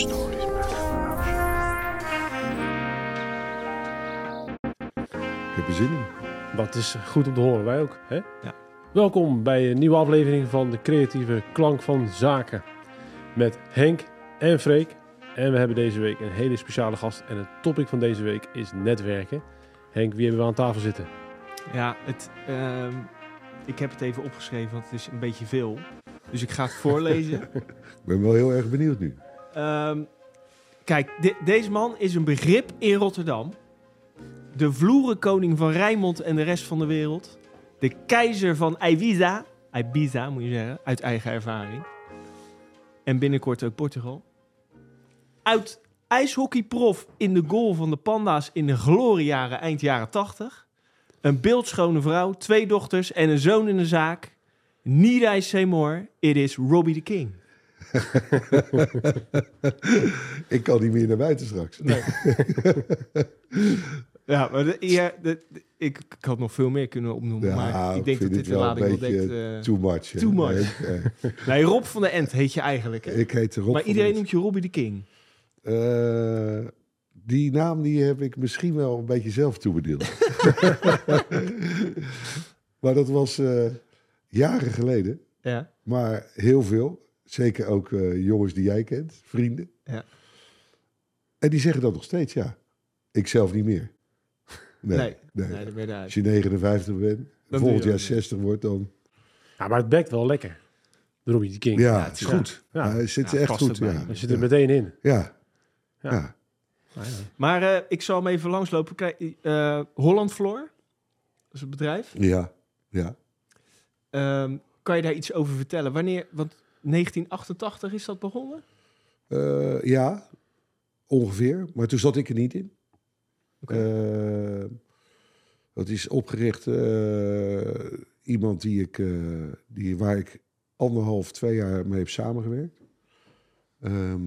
Stories Ik heb er zin in. Dat is goed om te horen, wij ook. Hè? Ja. Welkom bij een nieuwe aflevering van de creatieve klank van zaken. Met Henk en Freek. En we hebben deze week een hele speciale gast. En het topic van deze week is netwerken. Henk, wie hebben we aan tafel zitten? Ja, het, ehm, ik heb het even opgeschreven, want het is een beetje veel. Dus ik ga het voorlezen. Ik ben wel heel erg benieuwd nu. Ehm, kijk, de- deze man is een begrip in Rotterdam. De vloerenkoning van Rijnmond en de rest van de wereld. De keizer van Ibiza. Ibiza, moet je zeggen, uit eigen ervaring. En binnenkort ook Portugal. Uit ijshockeyprof in de goal van de Panda's in de gloriejaren eind jaren 80. Een beeldschone vrouw, twee dochters en een zoon in de zaak. Say more? It is Robbie the King. ik kan niet meer naar buiten straks. Nee. ja, maar de, ja, de- de- ik, ik had nog veel meer kunnen opnoemen. Ja, maar ik denk dat dit de een lading wel dekt. eh. Too much. Too much. Nee, nee, Rob van de End heet je eigenlijk. Hè? ik heet Rob maar iedereen noemt je Robbie de King. Eh, die naam die heb ik misschien wel een beetje zelf toebedeeld. maar dat was eh, jaren geleden. Ja. Maar heel veel. Zeker ook eh, jongens die jij kent, vrienden. Ja. En die zeggen dat nog steeds, ja. Ik zelf niet meer. Nee, Nee, nee. nee, daar ben je Als je 59 bent, volgend jaar ook 60 wordt, dan... Ja, maar het bekt wel lekker. De Robbie de King. Ja, het het is- goed. ja. Ja, zit Ja, echt goed, ja. Je zit er ja. meteen in. Ja. Ja. Ja. Ja. Maar eh, ik zal hem even langslopen. Kijk, eh, Holland Floor, dat is het bedrijf. Ja. Ja. Ehm, kan je daar iets over vertellen? Wanneer, want 1988 is dat begonnen? Eh, ja, ongeveer. Maar toen zat ik er niet in. Eh, dat is opgericht eh, iemand die ik, die, waar ik anderhalf, twee jaar mee heb samengewerkt. Ehm,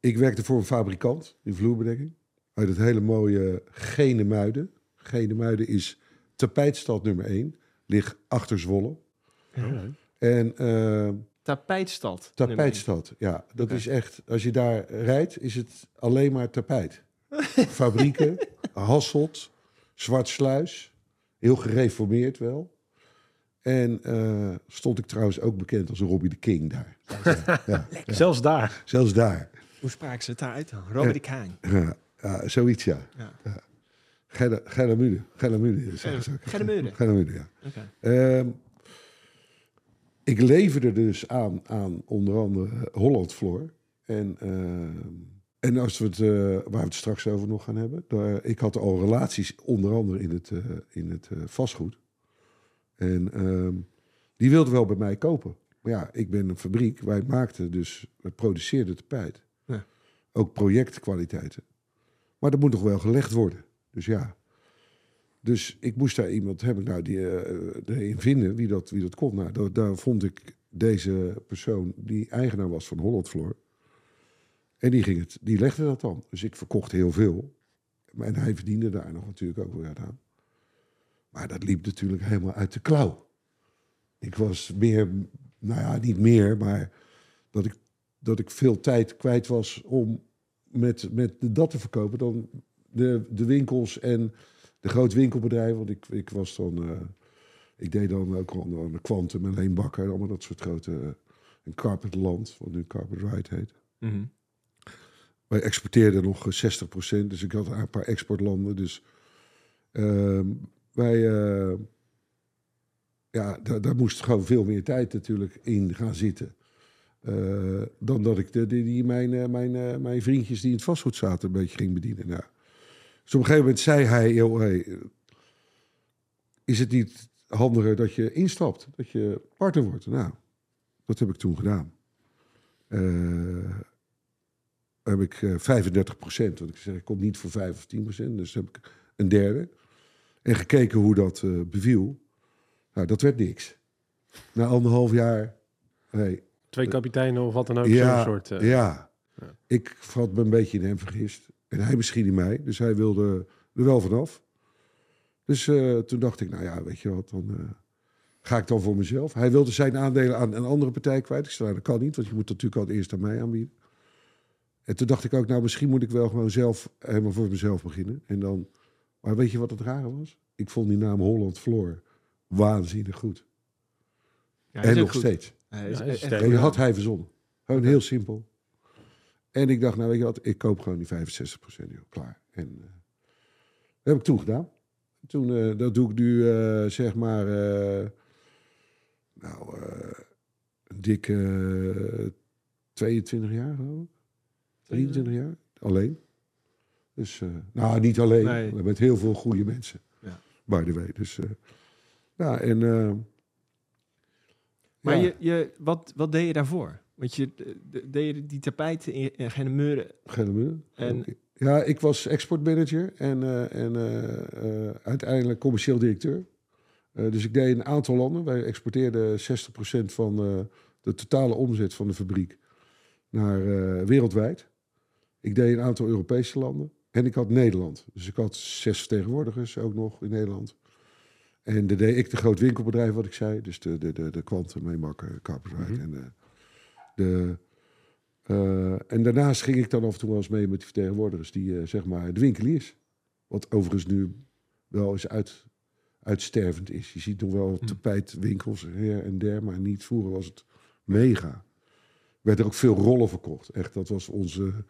ik werkte voor een fabrikant in vloerbedekking. Uit het hele mooie Genemuiden. Genemuiden is tapijtstad nummer één. Ligt achter Zwolle. Ja. En Tapijtstad. Tapijtstad, ja. Dat is echt, als je daar rijdt, is het alleen maar tapijt. Fabrieken, Hasselt, Zwartsluis, heel gereformeerd wel. En eh, stond ik trouwens ook bekend als Robbie de King daar. Ja, ja, Zelfs daar. zelfs daar. Hoe spraken ze het daaruit dan? Robbie de King. Ja, ja, zoiets, ja. Ja. Geilemude, Geilemude. zeggen ze ook. Geilemude. Geilemude, ja. Oké. Ehm, ik leverde dus aan, aan onder andere Holland Floor. En, ehm, en als we het, eh, waar we het straks over nog gaan hebben. daar- ik had al relaties onder andere in het, eh, in het eh, vastgoed. En ehm, die wilden wel bij mij kopen. Maar ja, ik ben een fabriek. Wij maakten dus, we produceerden tapijt. Ja. Ook projectkwaliteiten. Maar dat moet nog wel gelegd worden. Dus ja. Dus ik moest daar iemand hebben nou, die erin vinden wie dat, wie dat kon. Nou, daar, daar vond ik deze persoon die eigenaar was van Holland Floor. En die, ging het, die legde dat dan. Dus ik verkocht heel veel. En hij verdiende daar nog natuurlijk ook weer aan. Maar dat liep natuurlijk helemaal uit de klauw. Ik was meer, nou ja, niet meer, maar dat ik, dat ik veel tijd kwijt was om met, met dat te verkopen dan de, de winkels en de grote winkelbedrijven. Want ik, ik was dan, eh, ik deed dan ook al aan de Quantum en Leenbakker, allemaal dat soort grote, uh, en Carpetland, wat nu Carpet Ride heet. Mhm. Wij exporteerden nog eh, 60%, dus ik had een paar exportlanden. Dus ehm, wij, eh, ja, daar, daar moest gewoon veel meer tijd natuurlijk in gaan zitten. Eh, dan dat ik de, die, die mijn, eh, mijn, eh, mijn vriendjes die in het vastgoed zaten een beetje ging bedienen. Nou, dus op een gegeven moment zei hij, joh, hey, eh, is het niet handiger dat je instapt, dat je partner wordt? Nou, dat heb ik toen gedaan. Eh, heb ik eh, 35 procent. Want ik zeg, ik kom niet voor 5 of 10 procent. Dus heb ik een derde. En gekeken hoe dat eh, beviel. Nou, dat werd niks. Na anderhalf jaar... Twee kapiteinen of wat dan ook. ja, Zo'n soort... eh, ja. ja. Ik had me een beetje in hem vergist. En hij misschien in mij. Dus hij wilde er wel vanaf. Dus eh, toen dacht ik, nou ja, weet je wat, dan eh, ga ik dan voor mezelf. Hij wilde zijn aandelen aan een andere partij kwijt. Ik zei, nou, dat kan niet, want je moet dat natuurlijk al eerst aan mij aanbieden. En toen dacht ik ook, nou, misschien moet ik wel gewoon zelf helemaal voor mezelf beginnen. En dan, maar weet je wat het rare was? Ik vond die naam Holland Floor waanzinnig goed. Ja, en nog goed. steeds. Ja. En had hij verzonnen. Gewoon heel simpel. En ik dacht, nou weet je wat, ik koop gewoon die 65% joh, klaar. En eh, dat heb ik toen gedaan. Toen, eh, dat doe ik nu, eh, zeg maar, nou, een dikke eh, 22 jaar geloof ik. 23 jaar, alleen. Dus, nou, niet alleen, Nee. met heel veel goede mensen. Ja. By the way. Dus, ja, en... Maar ja. je, je, wat, wat deed je daarvoor? Want je de- deed je die tapijten in, in Genemeuren. Gele muur. En-. Ja, ik was exportmanager en, eh, en eh, eh, uiteindelijk commercieel directeur. Dus ik deed een aantal landen. Wij exporteerden 60% van de totale omzet van de fabriek naar wereldwijd. Ik deed een aantal Europese landen. En ik had Nederland. Dus ik had zes vertegenwoordigers ook nog in Nederland. En dan deed ik de groot winkelbedrijf, wat ik zei. Dus de, de, de, de kwanten, meemakken, Mhm. en de, eh, en daarnaast ging ik dan af en toe wel eens mee met die vertegenwoordigers, die eh, zeg maar de winkeliers. Wat overigens nu wel eens uit, uitstervend is. Je ziet nog wel Hm. tapijtwinkels her en der, maar niet vroeger was het mega. Werd er ook veel rollen verkocht. Echt, dat was onze.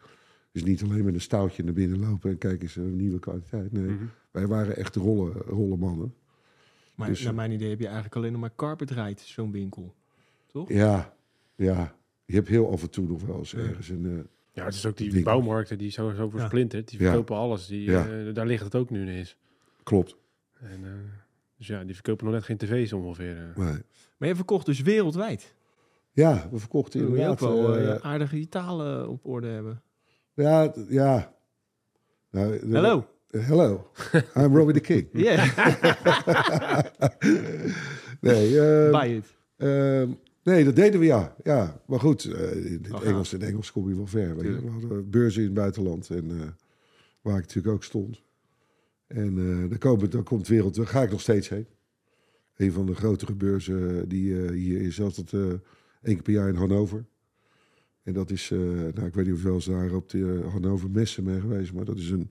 Dus niet alleen met een stouwtje naar binnen lopen en kijken eens een nieuwe kwaliteit. Nee, Mhm. wij waren echt rollen, rollenmannen. Maar Dus, naar mijn idee heb je eigenlijk alleen nog maar carpet rijdt, zo'n winkel. Toch? Ja, ja. Je hebt heel af en toe nog wel eens ergens een. eh, Ja, het is ook die bouwmarkten die zo, zo versplinterd. Die Ja. verkopen alles. Die, Ja. eh, daar ligt het ook nu ineens. klopt. En, eh, dus ja, die verkopen nog net geen tv's ongeveer. eh. Nee. Maar je verkocht dus wereldwijd. Ja, we verkochten je ook inderdaad. wel aardige die talen op orde hebben. Ja, ja. Nou, Hallo. Hello. I'm Robbie the King. Ja, Nee, eh, buy it. ehm, nee, dat deden we ja. ja. Maar goed, eh, in het Oh, Engels, in Engels kom je wel ver. Weet je. We hadden beurzen in het buitenland en eh, waar ik natuurlijk ook stond. En eh dan, komen, dan komt wereld, daar ga ik nog steeds heen. Een van de grotere beurzen die hier is altijd één keer per jaar in Hannover. En dat is, nou ik weet niet of je wel eens daar op de Hannover Messen mee geweest, maar dat is een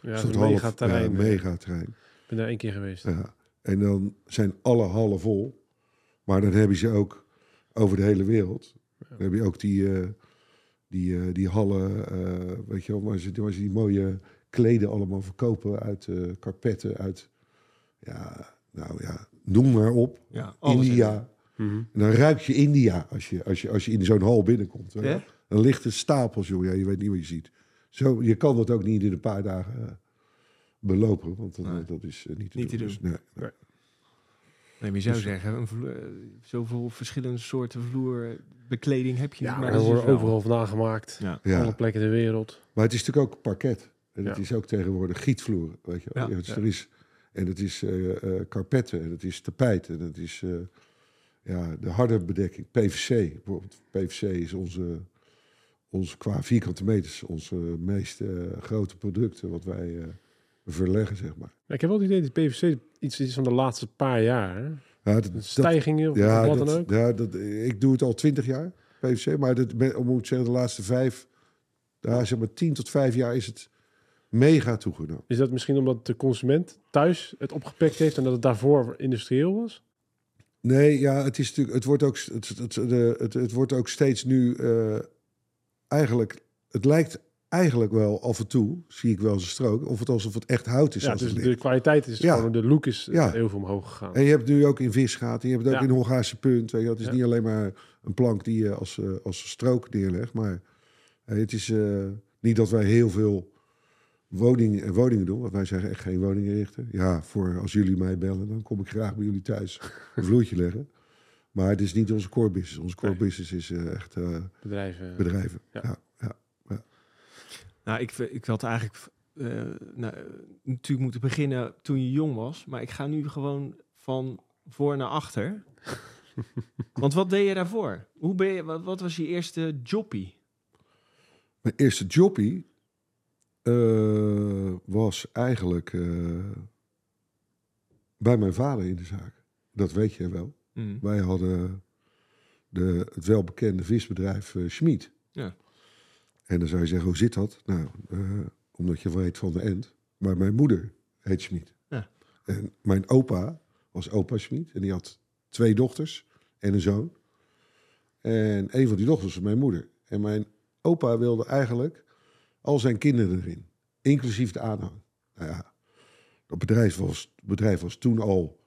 Ja, soort een half- mega terrein. Ja, eh. mega terrein. Ik ben daar één keer geweest. Ja. En dan zijn alle hallen vol. Maar dan heb je ze ook over de hele wereld. Dan heb je ook die, eh, die, eh, die hallen, eh, weet je wel, waar ze, waar ze die mooie kleden allemaal verkopen uit karpetten, uit, ja, nou ja, noem maar op. Ja, India. Mhm. En dan ruik je India als je, als je, als je in zo'n hal binnenkomt. Ja? Dan ligt er stapels, joh. Ja, je weet niet wat je ziet. Zo, je kan dat ook niet in een paar dagen belopen, want dan, Nee. dat is niet te Niet te doen. Dus, nee, nee. Nee, je zou Dus- zeggen, een vloer, eh, zoveel verschillende soorten vloerbekleding heb je Ja, niet. maar dat er is wordt wel- overal vandaan gemaakt. Ja. Ja. Alle plekken in de wereld. Maar het is natuurlijk ook parket. En het Ja. is ook tegenwoordig gietvloer. Weet je. Ja. Ja, dus Ja. Er is, en het is eh, eh, karpetten. En het is tapijt. En het is eh, ja, de harde bedekking. PVC. Bijvoorbeeld PVC is onze, onze qua vierkante meters onze meest grote producten wat wij eh, verleggen, zeg maar. Ja, ik heb wel het idee dat PVC iets is van de laatste paar jaar. Ja, dat, stijgingen of ja, wat dat, dan ook. Ja, dat, ik doe het al twintig jaar, PVC. Maar dat, om moet zeggen, de laatste vijf, ja, zeg maar tien tot vijf jaar is het mega toegenomen. Is dat misschien omdat de consument thuis het opgepakt heeft en dat het daarvoor industrieel was? Nee, ja, het is natuurlijk, het wordt ook, het, het, het wordt ook steeds nu eh, eigenlijk, het lijkt eigenlijk wel af en toe, zie ik wel eens een strook, of het alsof het echt hout is. Ja, als dus de kwaliteit is Ja. gewoon, de look is Ja. heel veel omhoog gegaan. En je hebt nu ook in visgaten, je hebt het ook in Hongaarse punt. Weet je, het is niet alleen maar een plank die je als, eh, als strook neerlegt, maar eh, het is eh, niet dat wij heel veel woning, woningen doen, want wij zijn echt geen woningen richten. Ja, voor als jullie mij bellen, dan kom ik graag bij jullie thuis een vloertje leggen. Maar het is niet onze core business. Onze core Nee. business is echt Bedrijven. bedrijven. Ja. Nou, ik, ik had eigenlijk eh, nou, eh, natuurlijk moeten beginnen toen je jong was. Maar ik ga nu gewoon van voor naar achter. Want wat deed je daarvoor? Hoe ben je, wat, wat was je eerste joppie? Mijn eerste jobbie eh, was eigenlijk eh, bij mijn vader in de zaak. Dat weet je wel. Mm. Wij hadden de, het welbekende visbedrijf eh Schmid. Ja. En dan zou je zeggen, hoe zit dat? Nou, eh, omdat je weet van de end. Maar mijn moeder heet Schmid. Ja. En mijn opa was opa Schmid. En die had twee dochters en een zoon. En een van die dochters was mijn moeder. En mijn opa wilde eigenlijk al zijn kinderen erin. Inclusief de aanhang. Nou ja, dat bedrijf was, het bedrijf was toen al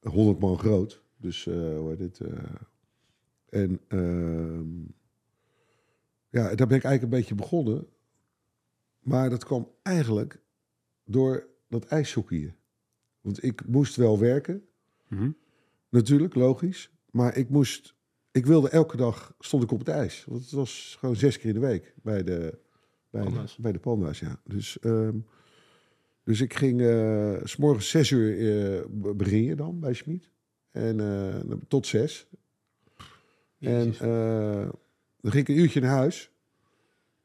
100 man groot. Dus eh hoe heet het? eh, en ehm, ja, daar ben ik eigenlijk een beetje begonnen. Maar dat kwam eigenlijk door dat ijshockeyen. Want ik moest wel werken, Mhm. natuurlijk, logisch. Maar ik moest, ik wilde elke dag, stond ik op het ijs. Want het was gewoon zes keer in de week bij de, bij Panda's. de, bij de panda's, ja. Dus, ehm, dus ik ging eh, s s'morgens zes uur be- begin je dan bij Schmid. En eh, tot zes. En Jezus. Dan ging ik een uurtje naar huis.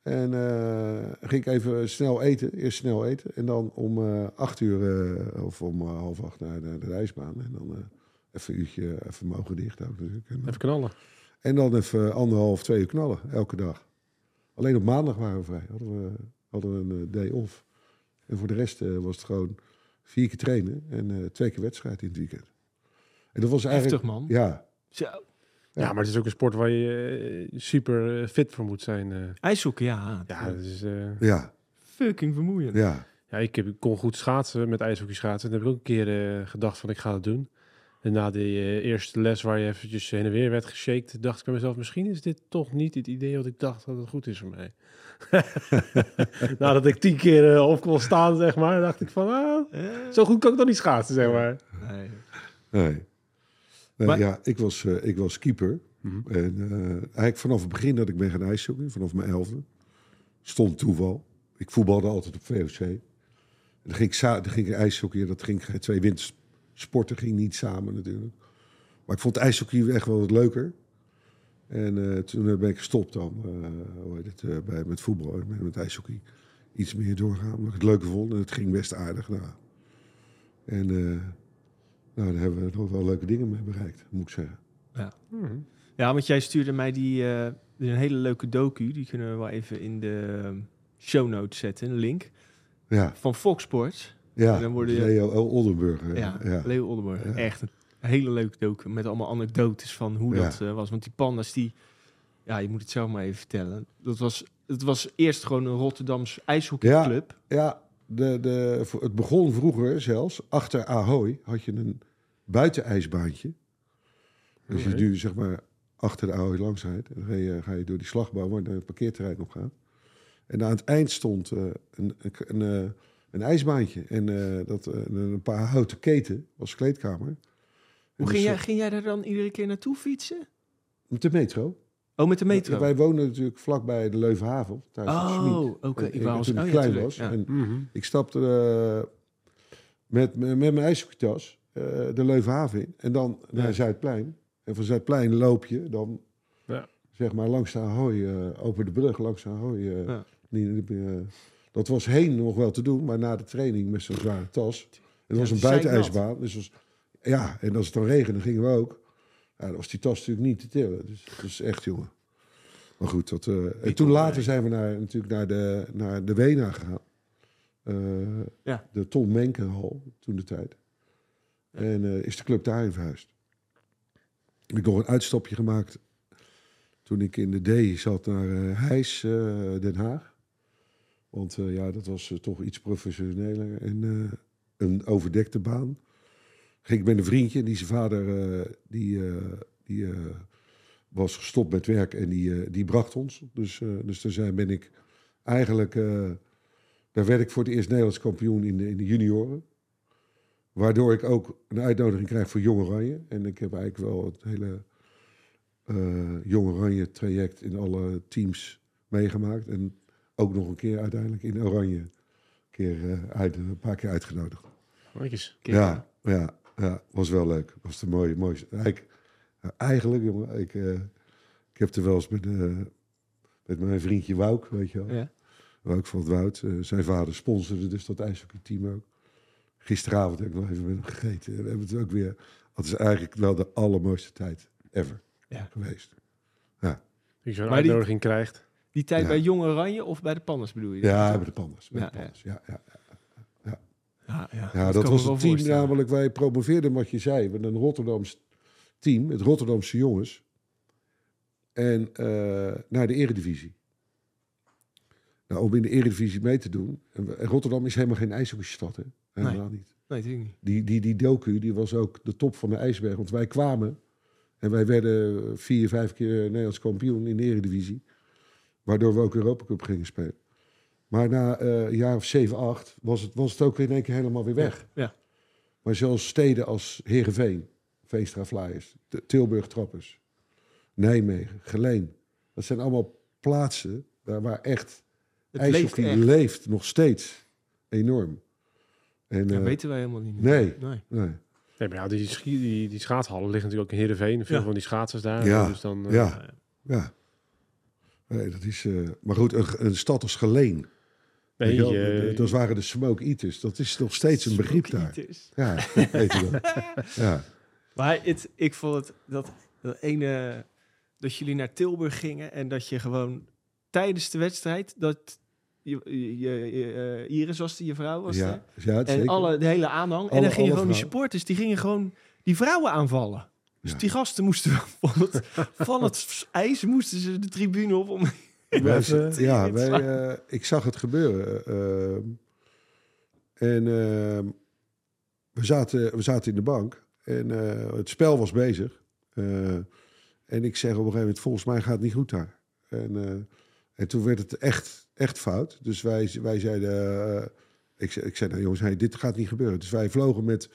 En eh, ging ik even snel eten. Eerst snel eten. En dan om eh, acht uur eh, of om half acht naar de, de ijsbaan. En dan even een uurtje, even mijn ogen dicht ook natuurlijk. En, Even knallen. en dan even anderhalf, twee uur knallen. Elke dag. Alleen op maandag waren we vrij. Hadden we, hadden we een day off. En voor de rest was het gewoon vier keer trainen. En twee keer wedstrijd in het weekend. En dat was eigenlijk... Heftig, man. Ja, Zo. Ja, maar het is ook een sport waar je eh, super eh, fit voor moet zijn. eh. IJshockey, ja. ja, dat is, eh, ja, Fucking vermoeiend. ja. ja ik, heb, ik kon goed schaatsen met ijshockey schaatsen. Toen heb ik ook een keer gedacht van ik ga dat doen. En na die eh, eerste les waar je eventjes heen en weer werd geshaked, dacht ik bij mezelf, misschien is dit toch niet het idee wat ik dacht dat het goed is voor mij. Nadat ik tien keer eh, op kon staan, zeg maar, dacht ik van, ah, zo goed kan ik toch niet schaatsen, zeg maar. nee. Nee. Nee, Maar- ja, ik was, eh, ik was keeper. Mhm. En eh, eigenlijk vanaf het begin dat ik ben gaan ijshockeyen, vanaf mijn elfde, stond toeval. Ik voetbalde altijd op VOC. En dan ging ik, dan ging ik ijshockeyen, dat ging twee wintersporten ging niet samen natuurlijk. Maar ik vond ijshockey echt wel wat leuker. En eh, toen eh, ben ik gestopt dan, eh, hoe heet het, eh, bij, met voetbal, ben met ijshockey. Iets meer doorgaan, omdat ik het leuker vond. En het ging best aardig. Nou. En eh, nou, daar hebben we nog wel leuke dingen mee bereikt, moet ik zeggen. Mhm. Ja, want jij stuurde mij die, eh, die een hele leuke docu. Die kunnen we wel even in de ehm, show notes zetten, een link. Ja, Van Fox Sports. ja. En dan worden je- Leo Oldenburger. Ja, Ja, ja. Leo Oldenburg. Ja. Echt een hele leuke docu. Met allemaal anekdotes van hoe Ja. dat eh, was. Want die panda's, die... Ja, je moet het zelf maar even vertellen. Dat was, het was eerst gewoon een Rotterdams ijshockeyclub. Ja, de, de, het begon vroeger zelfs. Achter Ahoy had je een buitenijsbaantje. Dus je nu zeg maar achter de Ahoy langs rijdt. En dan ga je, ga je door die slagboom waar het parkeerterrein op gaat. En aan het eind stond eh, een, een, een, eh, een ijsbaantje. En eh, dat, een paar houten keten was kleedkamer. Hoe ging dus, jij, ging jij daar dan iedere keer naartoe fietsen? Met de metro. Oh, met de metro? Ja, wij woonden natuurlijk vlakbij de Leuvenhaven. Thuis oh, oké. Ik wou als- toen oh, ja, klein tuurlijk, was. ja. En ik stapte eh, met, met mijn ijshockeytas eh, de Leuvenhaven in. En dan naar. Zuidplein. En van Zuidplein loop je dan Ja. zeg maar langs de Ahoy, eh, over de brug langs de Ahoy. eh, Ja. niet- dat was heen nog wel te doen, maar na de training met zo'n zware tas. Het was Ja, een zeiknat. buitenijsbaan. Dus was, ja, en als het dan regende, gingen we ook. Ja, dan was die tas natuurlijk niet te tillen. Dus dat is echt, jongen. Maar goed, dat, eh, en toen later zijn we naar, natuurlijk naar de, naar de Wena gegaan. Eh, Ja. De Tom Menkenhal, toen de tijd. Ja. En eh, is de club daarin verhuisd. Heb ik nog een uitstapje gemaakt toen ik in de D zat naar eh Heijs, eh, Den Haag. Want eh, ja, dat was eh, toch iets professioneler en eh, een overdekte baan. Ging ik met een vriendje, die zijn vader eh, die, eh, die, eh, was gestopt met werk en die, die bracht ons. Dus, dus daar zijn, ben ik eigenlijk, daar werd ik voor het eerst Nederlands kampioen in de, in de junioren. Waardoor ik ook een uitnodiging krijg voor Jong Oranje. En ik heb eigenlijk wel het hele eh Jong Oranje traject in alle teams meegemaakt. En ook nog een keer uiteindelijk in Oranje een, keer, uit, een paar keer uitgenodigd. Kijk eens. Kijk, Ja, ja, ja, was wel leuk. Was de mooie, mooiste. Eigenlijk, ja, eigenlijk jongen, ik, eh, ik heb er wel eens met, eh, met mijn vriendje Wouk, weet je wel. Ja. Wouk van het Woud. eh, zijn vader sponsorde dus dat ijshockeyteam ook. Gisteravond heb ik nog even met hem gegeten. We hebben het ook weer... Dat is eigenlijk wel de allermooiste tijd ever Ja. geweest. Dat je zo'n die- uitnodiging krijgt. Die tijd Ja. bij Jong Oranje of bij de Panners bedoel je? Ja, bij de Pandas. Bij Ja, de Pandas. Ja, ja. Ja, ja, Ja, dat, was het team namelijk. Wij promoveerden wat je zei. Met een Rotterdams team. Het Rotterdamse jongens. En eh, naar de eredivisie. Nou, om in de eredivisie mee te doen. En Rotterdam is helemaal geen ijshockeystad, hè? Helemaal niet. Nee, niet. Die, die, die docu die was ook de top van de ijsberg. Want wij kwamen en wij werden vier, vijf keer Nederlands kampioen in de eredivisie. Waardoor we ook Europa Cup gingen spelen. Maar na eh, een jaar of zeven, acht was het, was het ook in één keer helemaal weer weg. Ja. Maar zelfs steden als Heerenveen, Veenstra Flyers, Tilburg Trappers, Nijmegen, Geleen. Dat zijn allemaal plaatsen daar waar echt Het leeft ijshockey echt. leeft nog steeds enorm. En, Dat eh, weten wij helemaal niet. nee. nee. nee. Nee, maar ja, die, die, die schaatshallen liggen natuurlijk ook in Heerenveen. Veel Ja. van die schaatsers daar. Ja. Dus dan, eh, Ja. Ja. Nee, dat is... eh, maar goed, een, een stad als Geleen. Nee, weet je wel, je- dat waren de smoke eaters. Dat is nog steeds een begrip daar. Ja, weet je dat. Ja. Maar het, ik vond het dat, dat ene dat jullie naar Tilburg gingen en dat je gewoon tijdens de wedstrijd dat je, je, je- eh, Iris was die je vrouw was Ja, ja, en zeker. alle de hele aanhang en dan gingen gewoon die supporters die gingen gewoon die vrouwen aanvallen. Dus Ja. die gasten moesten van het, van het ijs moesten ze de tribune op om Wij- ja, wij, eh, ik zag het gebeuren. ehm, en ehm, we, zaten, we zaten in de bank en eh, het spel was bezig. Eh, en ik zeg op een gegeven moment, volgens mij gaat het niet goed daar. En, eh, en toen werd het echt, echt fout. Dus wij, wij zeiden, eh, ik, zei- ik zei, nou jongens, hey, dit gaat niet gebeuren. Dus wij vlogen met,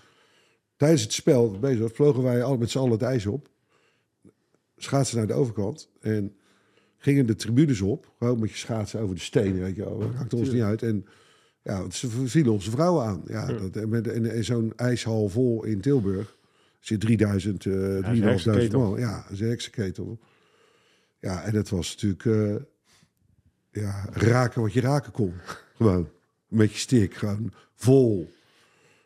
tijdens het spel bezig was, vlogen wij al met z'n allen het ijs op. Schaatsen naar de overkant. En gingen de tribunes op. Gewoon met je schaatsen over de stenen, weet je wel. Dat maakt ons niet uit. En ja, ze vielen onze vrouwen aan. Ja. Dat, en met, en, en zo'n ijshal vol in Tilburg. zit 3000, eh is een 3500 heksenketel. man. Ja, dat is een heksenketel. Ja, en dat was natuurlijk... eh, ja, raken wat je raken kon. Gewoon. Met je stick. Gewoon vol.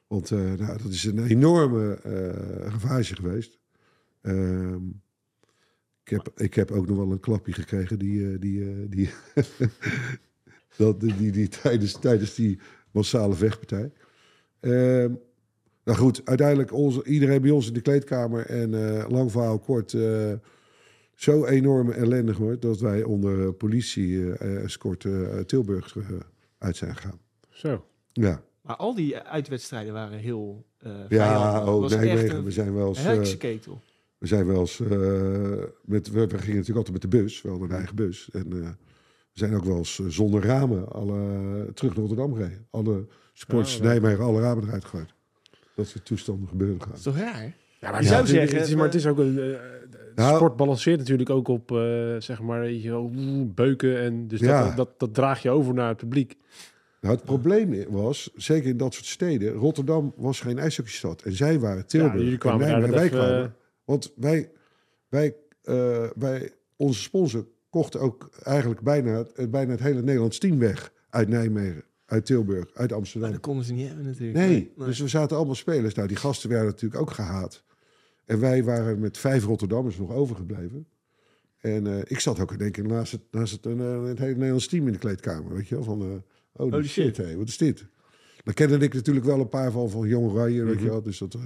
Want eh, nou, dat is een enorme eh ravage geweest. Ehm, ik, heb, ik heb ook nog wel een klapje gekregen die, eh, die, eh, die, dat, die, die, die tijdens, tijdens die massale vechtpartij. Ehm, nou goed, uiteindelijk onze, iedereen bij ons in de kleedkamer en eh, lang verhaal kort. eh, zo enorme ellende gehoord dat wij onder politie-escort Tilburg eh, uit zijn gegaan. Zo. Ja, Maar al die uitwedstrijden waren heel eh ja oh, nee, nee, een we zijn wel eens... eh, heksenketel. We zijn wel eens, eh, met, we, we gingen natuurlijk altijd met de bus, wel een eigen bus. En eh, we zijn ook wel eens eh, zonder ramen alle, terug naar Rotterdam gereden. Alle sports Ja, Nijmegen, alle ramen eruit gegooid. Dat soort toestanden gebeuren gaan. Dat is toch raar? Ja, maar Je het zou is- zeggen, het is, maar het is ook een... Nou- sport balanceert natuurlijk ook op, eh, zeg maar, weet je beuken. En dus Ja. dat, dat, dat draag je over naar het publiek. Nou, het probleem was, zeker in dat soort steden, Rotterdam was geen ijshockeystad. En zij waren Tilburg. Ja, jullie kwamen en daar wij, kwamen. Want wij, wij, eh, wij, onze sponsor kocht ook eigenlijk bijna, het- bijna het hele Nederlands team weg. Uit Nijmegen, uit Tilburg, uit Maar Amsterdam. dat konden ze niet hebben natuurlijk. Nee, dus we zaten allemaal spelers. Nou, die gasten werden natuurlijk ook gehaat. En wij waren met vijf Rotterdammers nog overgebleven. En eh, ik zat ook in één keer naast het, naast het, eh, het hele Nederlands team in de kleedkamer. Weet je wel, van... oh, Holy shit, shit. wat is dit? Daar kende ik natuurlijk wel een paar van, van Jong Oranje, weet Mhm. je wel. Dus dat,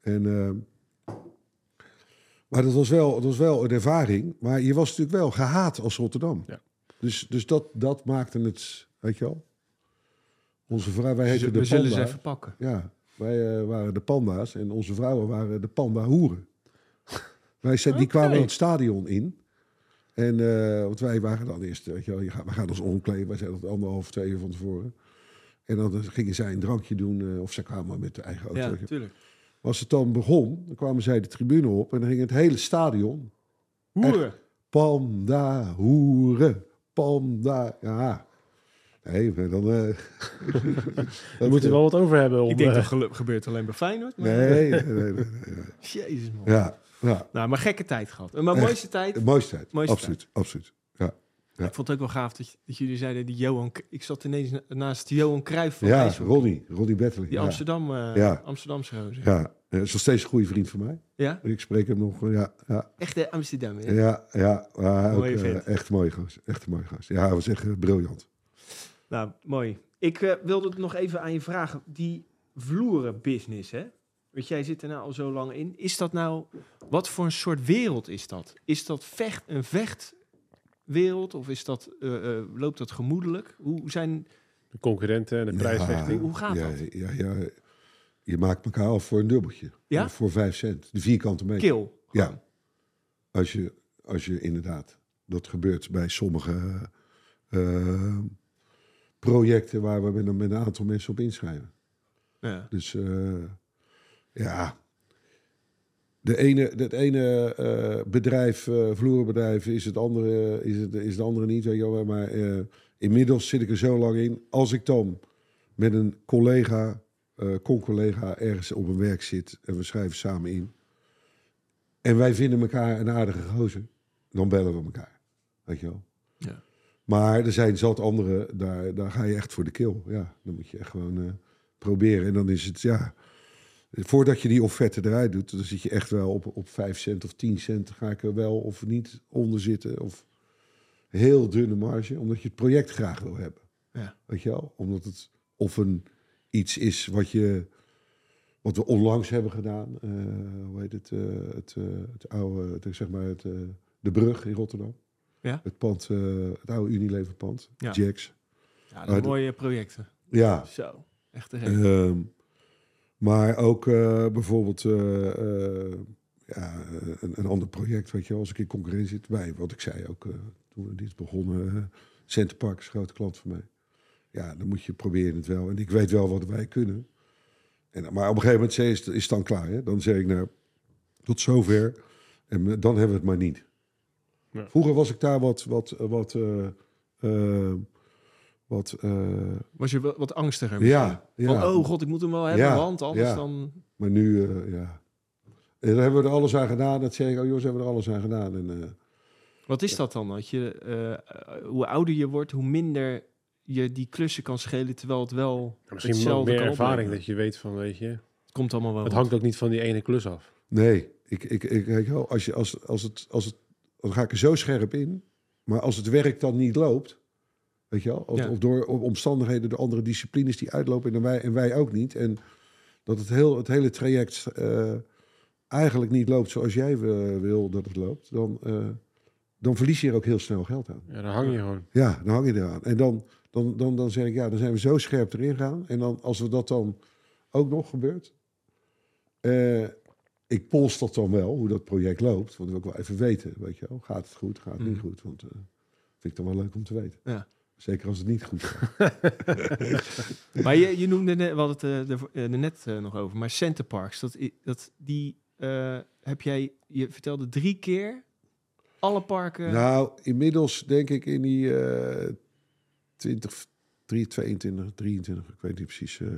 en, maar dat was, wel, dat was wel een ervaring. Maar je was natuurlijk wel gehaat als Rotterdam. Ja. Dus, dus dat, dat maakte het, weet je wel. Onze vrouw, wij heten we de zullen ze even pakken. Ja, wij eh, waren de panda's en onze vrouwen waren de panda-hoeren. wij zijn, die kwamen het stadion in. En, eh, want wij waren dan eerst, weet je wel, je gaat, we gaan ons omkleden. Wij zijn dat anderhalf, twee uur van tevoren. En dan gingen zij een drankje doen, eh, of ze kwamen met de eigen auto. Ja, natuurlijk. Als het dan begon, dan kwamen zij de tribune op en dan ging het hele stadion. Hoeren. Panda, hoeren, panda, ja. Nee, dan... eh, We moeten er wel wat over hebben. Om, Ik denk eh, dat gelu- gebeurt alleen bij Feyenoord. Maar... Nee, nee, nee, nee, nee. Jezus man. Ja, ja. Nou, maar gekke tijd gehad. Maar Echt. mooiste tijd. De mooiste tijd. Mooiste absoluut, absoluut. Ja. Ik vond het ook wel gaaf dat, je- dat jullie zeiden, die Johan... Ik zat ineens na- naast Johan Cruijff van Ja, IJshockey. Ronnie. Ronnie. Die ja. Amsterdam, eh, Ja. Amsterdamse gozer. Ja, hij is nog steeds een goede vriend van mij. Ja? Ik spreek hem nog. Ja, ja, Echte Amsterdam, hè? ja. ja ook, eh, echt mooi gast. Echt mooi gast. Ja, hij was echt eh, briljant. Nou, mooi. Ik eh, wilde het nog even aan je vragen. Die vloerenbusiness, hè? Want jij zit er nou al zo lang in. Is dat nou... Wat voor een soort wereld is dat? Is dat vecht, een vechtwereld? Of is dat, eh, eh, loopt dat gemoedelijk? Hoe zijn... De concurrenten en de prijsvechting. Hoe gaat ja, dat? Ja, ja, je maakt elkaar af voor een dubbeltje. Ja? Of Voor vijf cent. De vierkante meter. Kill. Ja. Als je, als je inderdaad... Dat gebeurt bij sommige eh, projecten... waar we met, een- met een aantal mensen op inschrijven. Ja. Dus eh, ja, de ene, het ene eh, bedrijf, eh vloerbedrijf, is het andere, is het, is de andere niet. Weet je wel. Maar eh, inmiddels zit ik er zo lang in. Als ik dan met een collega, con-collega, ergens op een werk zit en we schrijven samen in. En wij vinden elkaar een aardige gozer, dan bellen we elkaar. Weet je wel. Ja. Maar er zijn zat anderen, daar, daar ga je echt voor de kill. Ja, dan moet je echt gewoon proberen. En dan is het, ja... Voordat je die offerte eruit doet, dan zit je echt wel op, op 5 cent of 10 cent. Ga ik er wel of niet onder zitten. Of heel dunne marge, omdat je het project graag wil hebben. Ja. Weet je wel? Omdat het of een iets is wat je... Wat we onlangs hebben gedaan. eh, hoe heet het? eh, het, eh, het oude, het, zeg maar, het, de brug in Rotterdam. Ja. Het pand, het oude Unilever pand. Ja. Jacks. Ja, dat mooie projecten. Ja, Zo. Echt te maar ook eh, bijvoorbeeld eh, eh, ja, een, een ander project, weet je wel, als ik in concurrentie zit bij, wat ik zei ook toen we dit begonnen, Centerpark is een grote klant van mij. Ja, dan moet je proberen het wel. En ik weet wel wat wij kunnen. En, maar op een gegeven moment is het, is het dan klaar. Hè? Dan zeg ik, nou, tot zover. En dan hebben we het maar niet. Ja. Vroeger was ik daar wat, wat, wat, wat eh, Was je wel wat angstiger misschien? ja, ja. Van, oh god, ik moet hem wel hebben, Ja, want anders ja. dan... Maar nu, eh, ja. En dan hebben we er alles aan gedaan. Dat zeg ik, oh jongens, hebben we er alles aan gedaan. En, eh, Wat is dat dan? Dat je, eh, eh, hoe ouder je wordt, hoe minder je die klussen kan schelen, terwijl het wel Ja, misschien hetzelfde meer kan ervaring dat je weet van, weet je... Het komt allemaal wel Het goed. hangt ook niet van die ene klus af. nee, ik, ik, ik, wel, als, je, als, als, het, als het, dan ga ik er zo scherp in. Maar als het werk dan niet loopt, weet je wel, of, Ja. of door omstandigheden, de andere disciplines die uitlopen en wij, en wij ook niet. En dat het, heel, het hele traject eh, eigenlijk niet loopt zoals jij eh, wil dat het loopt, dan, eh, dan verlies je er ook heel snel geld aan. Ja, dan hang je gewoon. Ja, dan hang je eraan. En dan, dan, dan, dan zeg ik, ja, dan zijn we zo scherp erin gaan. En dan, als we dat dan ook nog gebeurt. eh, ik pols dat dan wel, hoe dat project loopt. Want dat wil ik wel even weten, weet je wel. Gaat het goed, gaat het niet Mhm. goed? Want eh vind ik dan wel leuk om te weten. Ja. Zeker als het niet goed gaat. Maar je, je noemde, net, we hadden het eh, er, er net eh, nog over, maar Centerparks, dat, dat, die eh, heb jij, je vertelde drie keer alle parken. Nou, inmiddels denk ik in die eh 20, 3, 22, 23, ik weet niet precies. eh,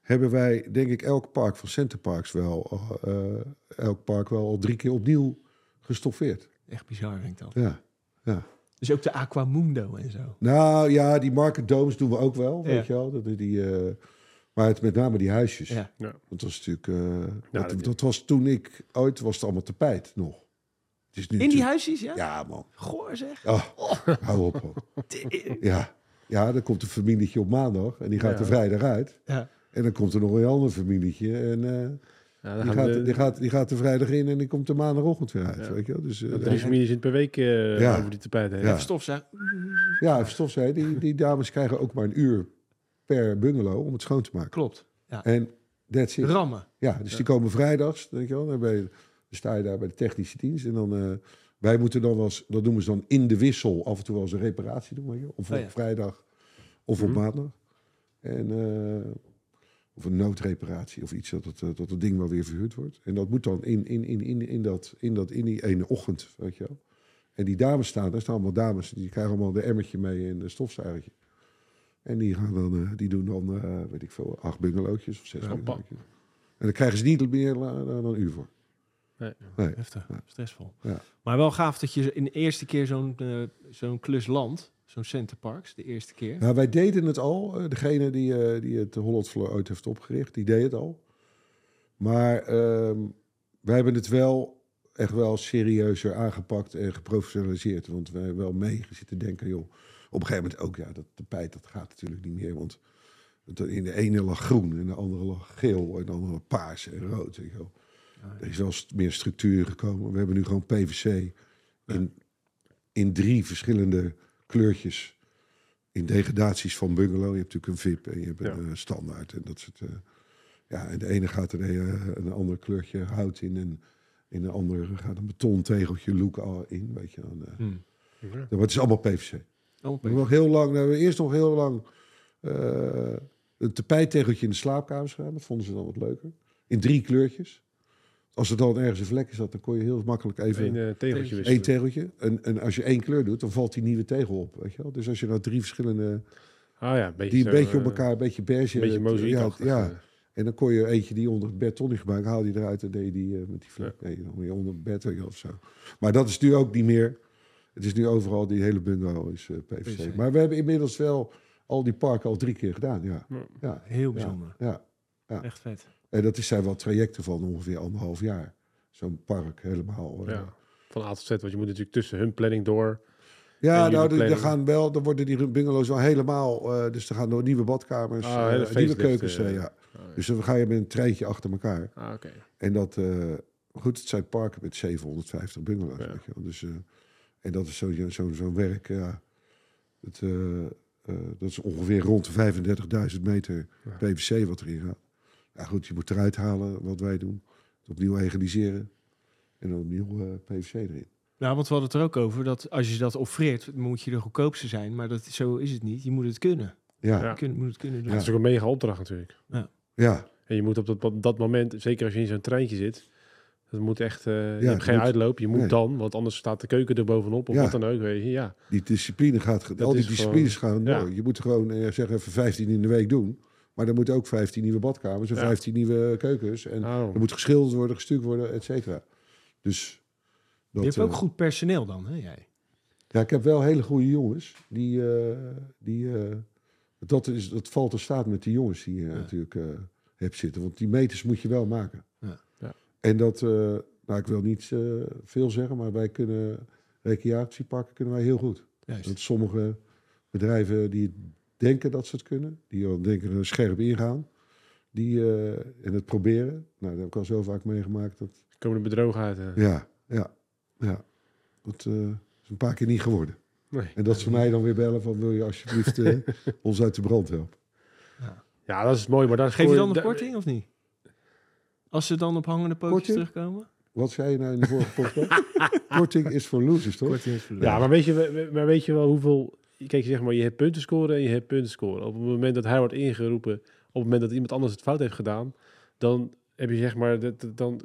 hebben wij, denk ik, elk park van Centerparks wel, eh, elk park wel al drie keer opnieuw gestoffeerd. Echt bizar vind ik dat. Ja, ja. Dus ook de Aquamundo en zo. Nou ja, die market domes doen we ook wel, Ja. weet je wel. Dat, die, eh, maar het, met name die huisjes. Ja. Dat was natuurlijk, eh, dat, dat- dat was toen ik ooit was het allemaal tapijt nog. Het is nu In die huisjes, ja? Ja, man. Goor zeg. Oh, hou op. Ja. ja, dan komt een familietje op maandag en die gaat Ja. er vrijdag uit. Ja. En dan komt er nog een ander familietje en eh, Ja, die, gaat, de- die, gaat, die gaat er vrijdag in en die komt er maandagochtend weer uit. Ja. Weet je wel? Dus, eh, Drie families in het per week eh, Ja. over die tapijt heen. Ja. Stofzuig. ja, even stof zei, die, die dames krijgen ook maar een uur per bungalow om het schoon te maken. Klopt. En that's it. Rammen. Ja, dus die komen vrijdags, weet je wel. Dan, ben je, dan sta je daar bij de technische dienst. En dan, eh, wij moeten dan wel eens, dat noemen ze dan in de wissel, af en toe wel eens een reparatie doen. Weet je? Of Oh op ja. vrijdag of op Mhm. maandag. En, eh, of een noodreparatie of iets, dat het, eh, dat het ding wel weer verhuurd wordt. En dat moet dan in, in, in, in, in, dat, in, dat, in die ene ochtend, weet je wel. En die dames staan, daar staan allemaal dames, die krijgen allemaal de emmertje mee en de stofzuigertje. En die, gaan dan, eh, die doen dan, eh, weet ik veel, acht bungalowtjes of zes. En dan krijgen ze niet meer dan een uur voor. Nee. Nee. Heftig, Ja. stressvol. Ja. Maar wel gaaf dat je in de eerste keer zo'n zo'n klus landt. Zo'n Centerparks, de eerste keer. Nou, wij deden het al. Eh, Degene die, eh, die het Holland Floor ooit heeft opgericht, die deed het al. Maar ehm, wij hebben het wel echt wel serieuzer aangepakt en geprofessionaliseerd. Want wij hebben wel mee zitten denken, joh. Op een gegeven moment ook, ja, dat tapijt, dat gaat natuurlijk niet meer. Want in de ene lag groen, in de andere lag geel, en de andere paars en rood. Weet je wel. Er is wel meer structuur gekomen. We hebben nu gewoon PVC in, in drie verschillende kleurtjes. In degradaties van bungalow. Je hebt natuurlijk een VIP en je hebt een Ja. eh, standaard. En dat soort, eh, ja, en de ene gaat er een, een ander kleurtje hout in. En in de andere gaat een betontegeltje look al in. Weet je, dan, eh. Hmm. Ja. Maar het is allemaal PVC. Oh, We hebben nog heel lang, we hebben eerst nog heel lang eh, een tapijttegeltje in de slaapkamers gedaan. Dat vonden ze dan wat leuker. In drie kleurtjes. Als er dan ergens een vlekje zat, dan kon je heel makkelijk even Een eh, tegeltje één wisselen. tegeltje. En, en als je één kleur doet, dan valt die nieuwe tegel op. Weet je wel? Dus als je nou drie verschillende, Ah ja, een beetje die een zo, beetje op eh, elkaar, een beetje beige. Een beetje eh. Ja, ja. En dan kon je eentje die onder het bed niet gebruiken, haal je eruit en deed je die eh, met die vlek. Nee, onder het bed weet je wel, of zo. Maar dat is nu ook niet meer. Het is nu overal, die hele bungalow is eh, PVC. PVC. Maar we hebben inmiddels wel al die parken al drie keer gedaan. Ja, Ja. ja, Heel ja, bijzonder. ja. Ja. Echt vet. En dat is- zijn wel trajecten van ongeveer anderhalf jaar. Zo'n park helemaal. Ja, van A tot Z. Want je moet natuurlijk tussen hun planning door. Ja, nou, er- gaan wel, dan worden die bungalows wel helemaal, eh, dus er gaan door nieuwe badkamers, Ah, eh, nieuwe keukens, eh, eh, ja. Ja. Dus dan ga je met een treintje achter elkaar. Ah, oké. En dat, goed, het zijn parken met 750 bungalows, Ja. weet je wel. Dus, en dat is zo'n zo, zo'n werk, ja. Het, dat is ongeveer rond de 35.000 meter. PVC wat erin gaat. Ja, goed, je moet eruit halen wat wij doen. Het opnieuw egaliseren. En dan opnieuw eh, PVC erin. Nou, want we hadden het er ook over dat als je dat offreert, moet je de goedkoopste zijn. Maar dat, zo is het niet. Je moet het kunnen. Ja, Ja. Je kun- moet het kunnen doen. Ja, het is ook een mega opdracht natuurlijk. ja. En je moet op dat, op dat moment, zeker als je in zo'n treintje zit, dat moet echt, eh, je het hebt geen moet- uitloop. Je moet nee. dan, want anders staat de keuken er bovenop of Ja. wat dan ook. Weet je. Ja, Die discipline gaat, ge- Dat al die is disciplines gaan ja. door. Je moet gewoon eh, zeg even 15 in de week doen. Maar dan moeten ook 15 nieuwe badkamers en Ja. 15 nieuwe keukens. En oh. er moet geschilderd worden, gestuurd worden, et cetera. Dus dat, je hebt ook eh, goed personeel dan, hè jij? Ja, ik heb wel hele goede jongens. Die, eh, die, eh, dat, is, dat valt er staat met die jongens die je Ja. natuurlijk eh hebt zitten. Want die meters moet je wel maken. Ja. Ja. En dat, eh, nou ik wil niet eh, veel zeggen, maar wij kunnen recreatieparken kunnen wij heel goed. Juist. Dat sommige bedrijven die denken dat ze het kunnen, die al denken er scherp ingaan, die eh, en het proberen. Nou, dat heb ik al zo vaak meegemaakt. Dat, komen er bedrogen uit. ja, ja, ja. Dat eh, is een paar keer niet geworden. Nee. En dat ze mij dan weer bellen van wil je alsjeblieft eh, ons uit de brand helpen. Ja, dat is mooi, maar daar Geef je dan een da- korting of niet? Als ze dan op hangende pootjes Korting? terugkomen? Wat zei je nou in de vorige podcast? Korting is voor losers, toch? Korting is voor Ja, maar weet, je, maar weet je wel hoeveel... Kijk, zeg maar, je hebt punten scoren en je hebt punten scoren. Op het moment dat hij wordt ingeroepen, op het moment dat iemand anders het fout heeft gedaan, dan heb je zeg maar, dan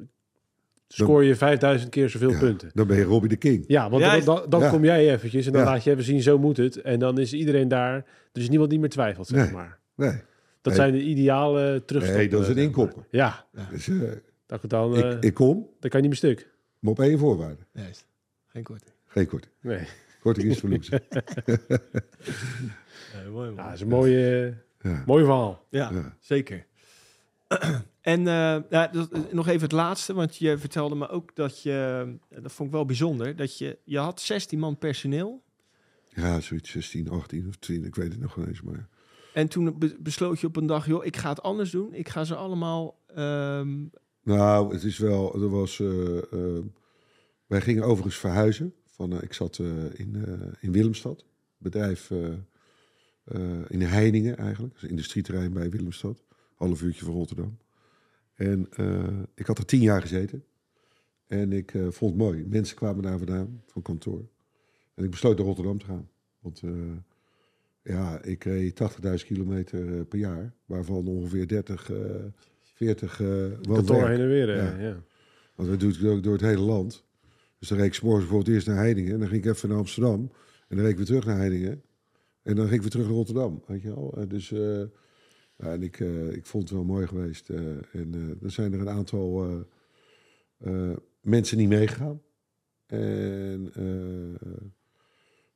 scoor je 5000 keer zoveel Ja, punten. Dan ben je Robbie de King. Ja, want dan, dan, dan ja. kom jij eventjes en dan Ja. laat je even zien, zo moet het. En dan is iedereen daar, dus niemand die meer twijfelt, zeg Nee. maar. Nee, Dat Nee. zijn de ideale terugstoppen. nee dat is een inkopper. Ja, Dus, eh, dat, dan, eh, ik, ik kom, dan kan je niet meer stuk. maar op één voorwaarde. Juist. Geen korting. Geen korting. Nee. Korting is voor losers. Ja, mooi. Ja, dat is een mooie, Ja. mooi verhaal. Ja, Ja. zeker. en eh, nog even het laatste, want je vertelde me ook dat je, dat vond ik wel bijzonder, dat je, je had 16 man personeel. ja, zoiets 16, 18 of 20, ik weet het nog wel eens. Maar En toen be- besloot je op een dag, joh, ik ga het anders doen. Ik ga ze allemaal... ehm, Nou, het is wel, er was, eh, eh, wij gingen overigens verhuizen. Van, eh, ik zat eh, in, eh, in Willemstad, bedrijf in Heiningen eigenlijk, dus een industrieterrein bij Willemstad, half uurtje van Rotterdam. En ik had er tien jaar gezeten en ik vond het mooi. Mensen kwamen daar vandaan van kantoor en ik besloot naar Rotterdam te gaan. Want ja, ik reed 80.000 kilometer per jaar, waarvan ongeveer 30, eh 40 eh Kantoor heen en weer. Ja. ja. Want dat doe ik ook door het hele land. Dus dan reed ik morgens bijvoorbeeld eerst naar Heiningen. En dan ging ik even naar Amsterdam. En dan reed ik weer terug naar Heiningen. En dan ging ik weer terug naar Rotterdam. Weet je wel? Eh, Dus eh, en ik, eh, ik vond het wel mooi geweest. en er zijn er een aantal mensen niet meegegaan. En,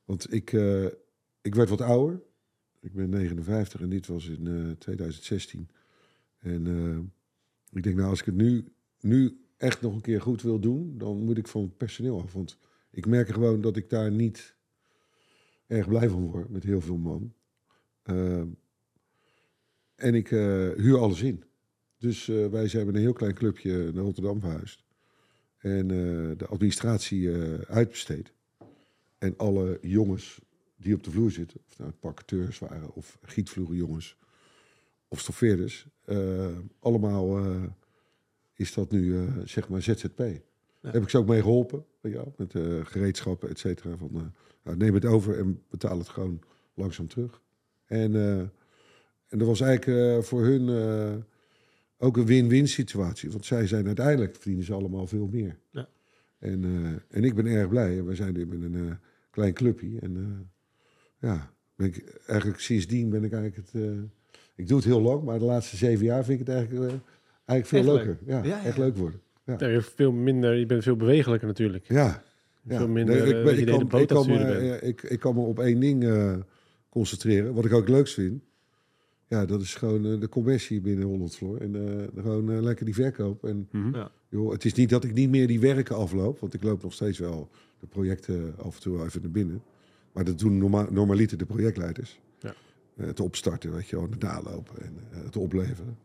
want ik, ik werd wat ouder. Ik ben 59 en dit was in eh, 2016. En ik denk, nou, als ik het nu, nu echt nog een keer goed wil doen, dan moet ik van het personeel af. Want ik merk gewoon dat ik daar niet erg blij van word met heel veel man. Ehm, en ik eh, huur alles in. Dus eh, wij zijn met een heel klein clubje naar Rotterdam verhuisd. En eh, de administratie uitbesteed. En alle jongens die op de vloer zitten, of nou parketeurs waren, of gietvloerenjongens, of stoffeerders, allemaal is dat nu eh, zeg maar ZZP. Daar heb ik ze ook mee geholpen, weet je wel, met eh, gereedschappen, et cetera. Van, eh, nou, neem het over en betaal het gewoon langzaam terug. En, en dat was eigenlijk voor hun ook een win-win situatie. Want zij zijn uiteindelijk, verdienen ze allemaal veel meer. Ja. En, en ik ben erg blij. Wij zijn nu met een klein clubje. En ja, ben ik, eigenlijk sindsdien ben ik eigenlijk het... ik doe het heel lang, maar de laatste zeven jaar vind ik het eigenlijk, eigenlijk veel Echt leuk. leuker. Ja, Ja, ja. echt leuk worden. Ja, veel minder, je bent veel bewegelijker natuurlijk. Ja. ja. Veel minder, Nee, eh, ik, dat ben, ik, de kan, brood ik, kan me, ik, ik kan me op één ding eh, concentreren. Wat ik ook het leukst vind. Ja, dat is gewoon eh, de commercie binnen Holland Floor. En eh, gewoon eh, lekker die verkoop. En Mhm. Ja. joh, het is niet dat ik niet meer die werken afloop. Want ik loop nog steeds wel de projecten af en toe even naar binnen. Maar dat doen norma normaliter de projectleiders. Ja. Eh, het opstarten, weet je wel, het nalopen en eh, het opleveren.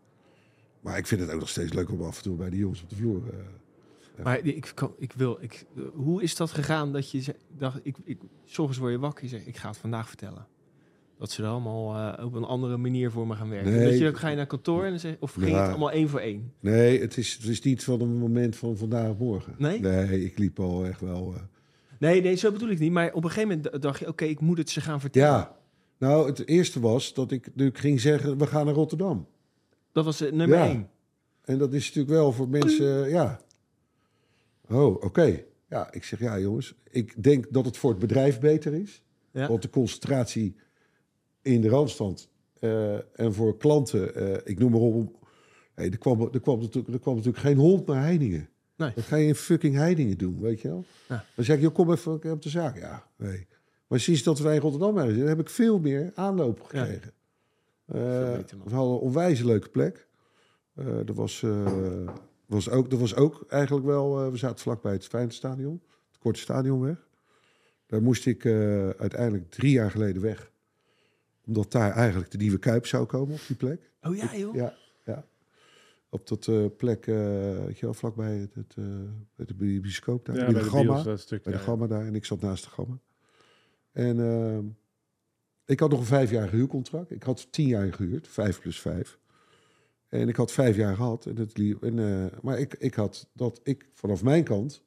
Maar ik vind het ook nog steeds leuk om af en toe bij die jongens op de vloer... eh. Maar ik, kan, ik wil, ik, hoe is dat gegaan dat je dacht, ik, ik, s ochtends word je wakker, je zegt, ik ga het vandaag vertellen. Dat ze er allemaal eh, op een andere manier voor me gaan werken. Nee. Dat je, dan ga je naar kantoor en dan zeg, of ging het allemaal één voor één? Nee, het is, het is niet van een moment van vandaag morgen. Nee? Nee, ik liep al echt wel... eh, Nee, nee, zo bedoel ik niet. Maar op een gegeven moment dacht je, oké, ik moet het ze gaan vertellen. Ja, nou, het eerste was dat ik natuurlijk ging zeggen, we gaan naar Rotterdam. Dat was nummer Ja. één. En dat is natuurlijk wel voor mensen, ja. Oh, oké. Ja, ik zeg, ja jongens, ik denk dat het voor het bedrijf beter is. Ja. Want de concentratie in de Randstand eh, en voor klanten, eh, ik noem maar op... Hey, er, kwam, er, kwam natuurlijk, er kwam natuurlijk geen hond naar Heiningen. Nee. Dat ga je in fucking Heiningen doen, weet je wel? Ja. Dan zeg ik, joh, kom even op de zaak. Ja, nee. Maar sinds dat wij in Rotterdam zijn, heb ik veel meer aanloop gekregen. Beter, we hadden een onwijs leuke plek. Eh er was, eh, was ook, er was ook eigenlijk wel... eh, we zaten vlakbij het Feyenoordstadion, het Korte Stadionweg. Daar moest ik eh, uiteindelijk drie jaar geleden weg. Omdat daar eigenlijk de nieuwe Kuip zou komen op die plek. Oh ja, joh. Ja, ja. Op dat eh, plek, eh weet je wel, vlakbij het, het, eh, bij de bi- bioscoop daar. Ja, bij de de Gamma. bios, dat stuk. bij de ja. Gamma daar. En ik zat naast de Gamma. En ehm, ik had nog een vijfjarig huurcontract. Ik had tien jaar gehuurd, vijf plus vijf. En ik had vijf jaar gehad. En het liep, en, eh, maar ik, ik had dat, ik, vanaf mijn kant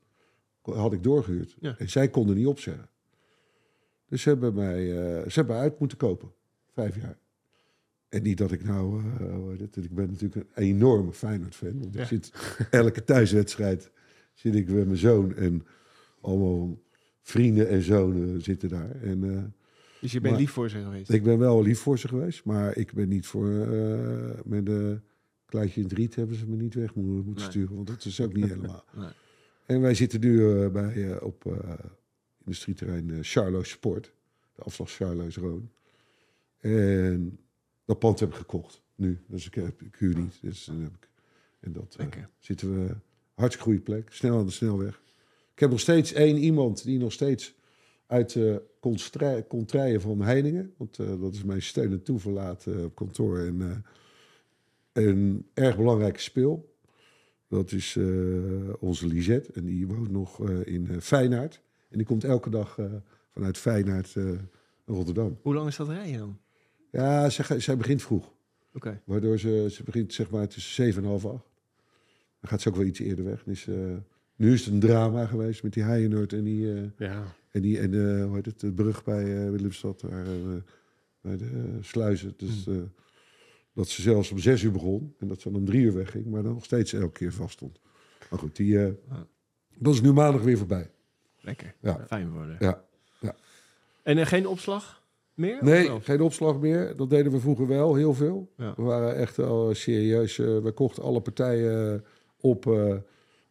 had ik doorgehuurd. Ja. En zij konden niet opzeggen. Dus ze hebben mij eh, ze hebben uit moeten kopen. Vijf jaar. En niet dat ik nou... het, ik ben natuurlijk een enorme Feyenoord-fan. Want Ja. ik zit elke thuiswedstrijd zit ik met mijn zoon. En allemaal vrienden en zonen zitten daar. En Dus je bent Maar- lief voor ze geweest. ik ben wel lief voor ze geweest. Maar ik ben niet voor... eh, met een kluitje in het riet hebben ze me niet weg moeten, Nee. sturen. Want dat is ook niet helemaal. Nee. En wij zitten nu eh, bij, eh, op industrieterrein Charlo Sport. De afslag Charlo's Roon. En dat pand heb ik gekocht. Nu. Dus ik, heb, ik huur niet. Dus dan heb ik, en dat zitten we... Hartstikke goede plek. Snel aan de snelweg. Ik heb nog steeds één iemand die nog steeds uit de contraien van Heiningen. Want uh, dat is mijn steun en toeverlaat uh, op kantoor. En uh, een erg belangrijke speel. Dat is uh, onze Lisette. En die woont nog uh, in uh, Feyenaard. En die komt elke dag uh, vanuit Feyenaard uh, naar Rotterdam. Hoe lang is dat rijden dan? Ja, zij, zij begint vroeg. Oké. Okay. Waardoor ze, ze begint zeg maar tussen 7 en half 8. Dan gaat ze ook wel iets eerder weg. Dus, nu is het een drama geweest met die Heijenerd en die... uh, ja. En, die, en uh, hoe heet het, de brug bij uh, Willemstad, daar, uh, bij de sluizen. Dus, Hmm. dat ze zelfs om zes uur begon en dat ze dan om drie uur wegging, maar dan nog steeds elke keer vast stond. Maar goed, die, dat is nu maandag weer voorbij. Lekker. Ja. Fijn worden. Ja. ja. En geen opslag meer? Nee, geen opslag meer. Dat deden we vroeger wel, heel veel. Ja. We waren echt al serieus. Uh, we kochten alle partijen op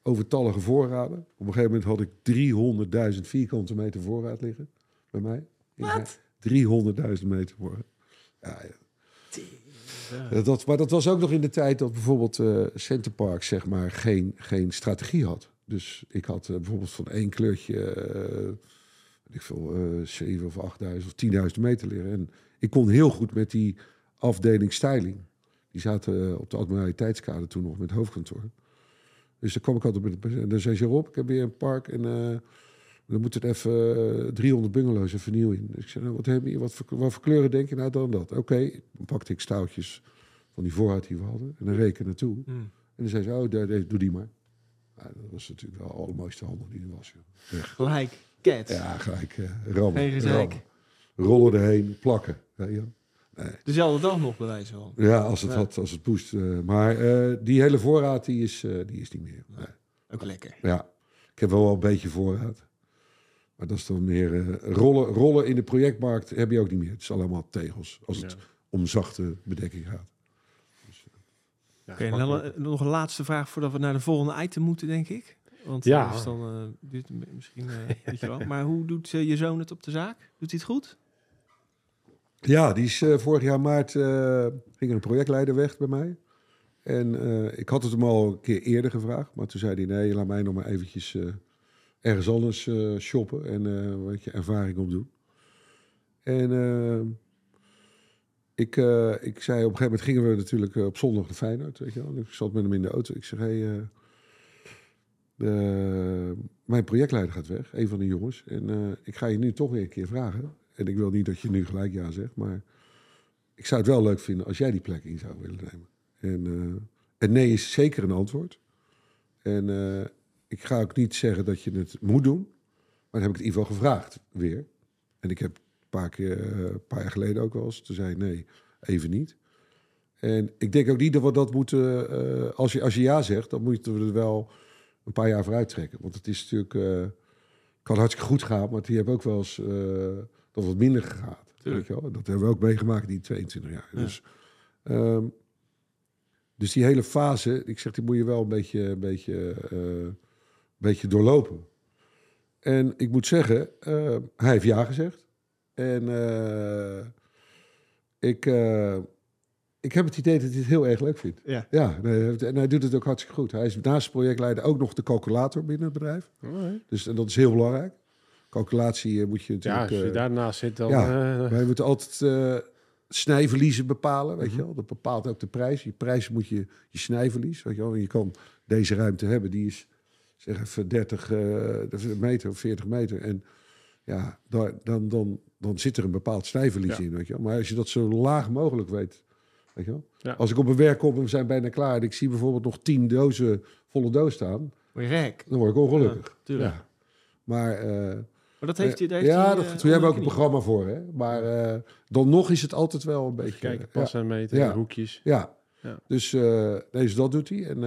overtallige voorraden. Op een gegeven moment had ik 300.000 vierkante meter voorraad liggen bij mij. Wat? 300.000 meter voorraad. Ja, ja. Ja, Dat, maar dat was ook nog in de tijd dat bijvoorbeeld eh Center Park zeg maar geen, geen strategie had. Dus ik had eh, bijvoorbeeld van één kleurtje, eh, ik veel, eh 7 of 8000 of 10.000 meter liggen. En ik kon heel goed met die afdeling styling. Die zaten eh, op de admiraliteitskade toen nog met hoofdkantoor. Dus dan kwam ik altijd met en dan zei ze Rob, ik heb weer een park en eh dan moet het even eh, 300 bungalows en vernieuw in. Dus ik zei, nou, wat heb je, wat voor, wat voor kleuren denk je nou dan dat? Oké, dan pakte ik stouwtjes van die voorraad die we hadden en dan reken naartoe. Hmm. En dan zei ze, oh, daar- daar- doe die maar. Ja, dat was natuurlijk wel de allermooiste handel die er was. joh. Gelijk. Cat. Ja, gelijk uh, rammen. Rammen. Rollen erheen, plakken. weet wel. Dezelfde dag nog, bij wijze van. Ja, als het, Ja. had, als het poest. eh, maar eh, die hele voorraad, die is, eh, die is niet meer. Nee. Ook lekker. Ja, ik heb wel wel een beetje voorraad. Maar dat is dan meer eh, rollen, rollen in de projectmarkt heb je ook niet meer. Het is allemaal tegels als het Ja. om zachte bedekking gaat. Ja, Oké, en dan makkelijk. eh, nog een laatste vraag voordat we naar de volgende item moeten, denk ik. Want Ja. ja. dan duurt het misschien, eh, weet je wel. Maar hoe doet je zoon het op de zaak? Doet hij het goed? Ja, die is eh, vorig jaar maart eh, ging een projectleider weg bij mij. En eh, ik had het hem al een keer eerder gevraagd. Maar toen zei hij, nee, laat mij nog maar eventjes ergens anders shoppen. En wat je ervaring opdoen. En ik, ik zei, op een gegeven moment gingen we natuurlijk op zondag naar Feyenoord. Weet je wel. Ik zat met hem in de auto. Ik zeg, hey, de- mijn projectleider gaat weg, een van de jongens. En ik ga je nu toch weer een keer vragen. En ik wil niet dat je nu gelijk ja zegt, maar ik zou het wel leuk vinden als jij die plek in zou willen nemen. En, eh, en nee is zeker een antwoord. En eh, ik ga ook niet zeggen dat je het moet doen, maar dan heb ik het in ieder gevraagd weer. En ik heb een paar keer, eh, een paar jaar geleden ook wel eens, toen zei nee, even niet. En ik denk ook niet dat we dat moeten, als, je, als je ja zegt, dan moeten we er wel een paar jaar vooruit trekken. Want het is natuurlijk, kan hartstikke goed gaan, maar die hebben ook wel eens dat wat minder gaat. Weet je wel? Dat hebben we ook meegemaakt die 22 jaar. Ja. Dus, ehm, dus die hele fase, ik zeg, die moet je wel een beetje, een beetje, eh, een beetje doorlopen. En ik moet zeggen, eh, hij heeft ja gezegd. En eh, ik, eh, ik heb het idee dat hij het heel erg leuk vindt. Ja. Ja, en hij doet het ook hartstikke goed. Hij is naast projectleider ook nog de calculator binnen het bedrijf. Alright. Dus en dat is heel belangrijk. Calculatie eh, moet je Ja, natuurlijk... als je eh, daarnaast zit, dan... ja. eh, wij moeten altijd eh, snijverliezen bepalen, weet Mhm. je wel. Dat bepaalt ook de prijs. Je prijs moet je, je snijverlies, weet je wel. En je kan deze ruimte hebben, die is zeg even 30 eh, meter of 40 meter. En ja, daar, dan, dan, dan zit er een bepaald snijverlies Ja. in, weet je wel. Maar als je dat zo laag mogelijk weet, weet je wel. Ja. Als ik op mijn werk kom en we zijn bijna klaar... en ik zie bijvoorbeeld nog 10 dozen, volle doos staan... Weer rek. dan word ik ongelukkig. Tuurlijk. Ja. Maar... eh, Maar dat heeft hij... heeft ja, hij, dat, eh, toen hebben we ook een programma voor. Hè? Maar eh, dan nog is het altijd wel een beetje... Kijken, passen en meten, Ja. hoekjes. ja. Ja. Dus eh deze dat doet hij. En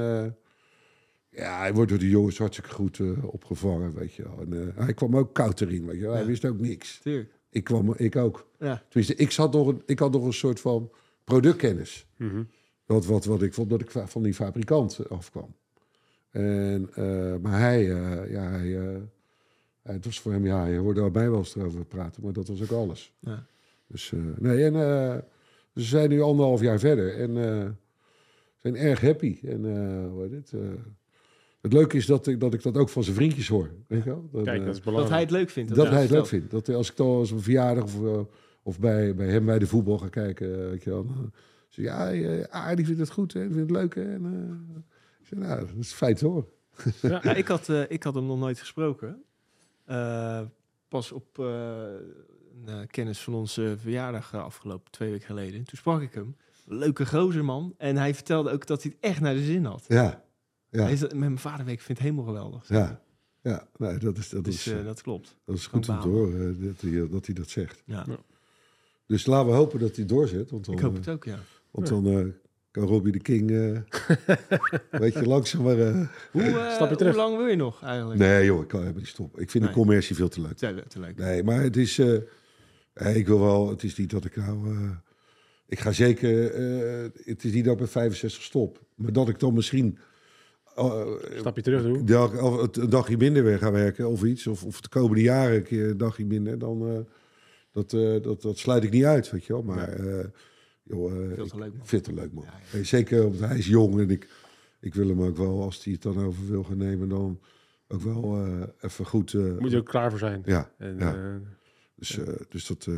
ja, hij wordt door de jongens hartstikke goed opgevangen, weet je wel. En hij kwam ook koud erin, weet je wel. Hij Ja. wist ook niks. Tuurlijk. Ik, kwam, ik ook. Ja. Tenminste, ik, zat nog een, ik had nog een soort van productkennis. Mhm. Wat, wat, wat ik vond dat ik va- van die fabrikant afkwam. En, maar hij, ja, hij, het was voor hem, ja, je hoorde mij wel eens erover praten, maar dat was ook alles. Ja. Dus eh, nee, en eh, ze zijn nu anderhalf jaar verder en eh, zijn erg happy. En eh, hoe heet het? eh, het leuke is dat ik, dat ik dat ook van zijn vriendjes hoor. Weet je wel? Dat, Kijk, eh, dat is Dat hij het leuk vindt. dat ja, hij het leuk vindt. Dat hij- als ik dan als een verjaardag of, eh, of bij, bij hem bij de voetbal ga kijken, eh, weet je wel. Dan zeg ik, ja, eh, ah, die vindt het goed, hè, die vindt het leuk. Hè, en, eh, ik zeg, nou, dat is fijn te horen. Ja, ik, had, eh, ik had hem nog nooit gesproken. Eh, pas op eh, een kennis van onze verjaardag eh, afgelopen twee weken geleden. Toen sprak ik hem. Leuke gozer, man. En hij vertelde ook dat hij het echt naar de zin had. Ja, ja, Hij is dat- met mijn vaderweek vindt het helemaal geweldig. ja. Ja, nee, dat is, dat Dus is, dat klopt. dat is goed om te horen dat hij, dat hij dat zegt. Ja. Dus laten we hopen dat hij doorzet. Want dan, Ik hoop het ook, ja. Want dan eh, kan Robbie de King eh een beetje langzaam maar... eh, Hoe, eh, hoe terug. lang wil je nog eigenlijk? nee joh, ik kan helemaal niet stoppen. Ik vind Nee. de commercie veel te leuk. Te, te leuk. Nee, maar het is... eh, eh, ik wil wel... Het is niet dat ik nou... eh, ik ga zeker... eh, het is niet dat ik bij 65 stop. Maar dat ik dan misschien... oh, Stapje terug doen. een dag- een dagje minder weer gaan werken of iets. Of, of de komende jaren een keer een dagje minder. Dan, eh, dat, eh, dat, dat sluit ik niet uit, weet je wel. Maar eh, joh, eh, Veel ik te leuk, man. vind het een leuk man. Ja, ja. Hey, zeker omdat hij is jong en ik, ik wil hem ook wel, als hij het dan over wil gaan nemen, dan ook wel eh, even goed. eh, Moet je ook klaar voor zijn. Ja, En ja. eh, dus, eh, dus dat. eh,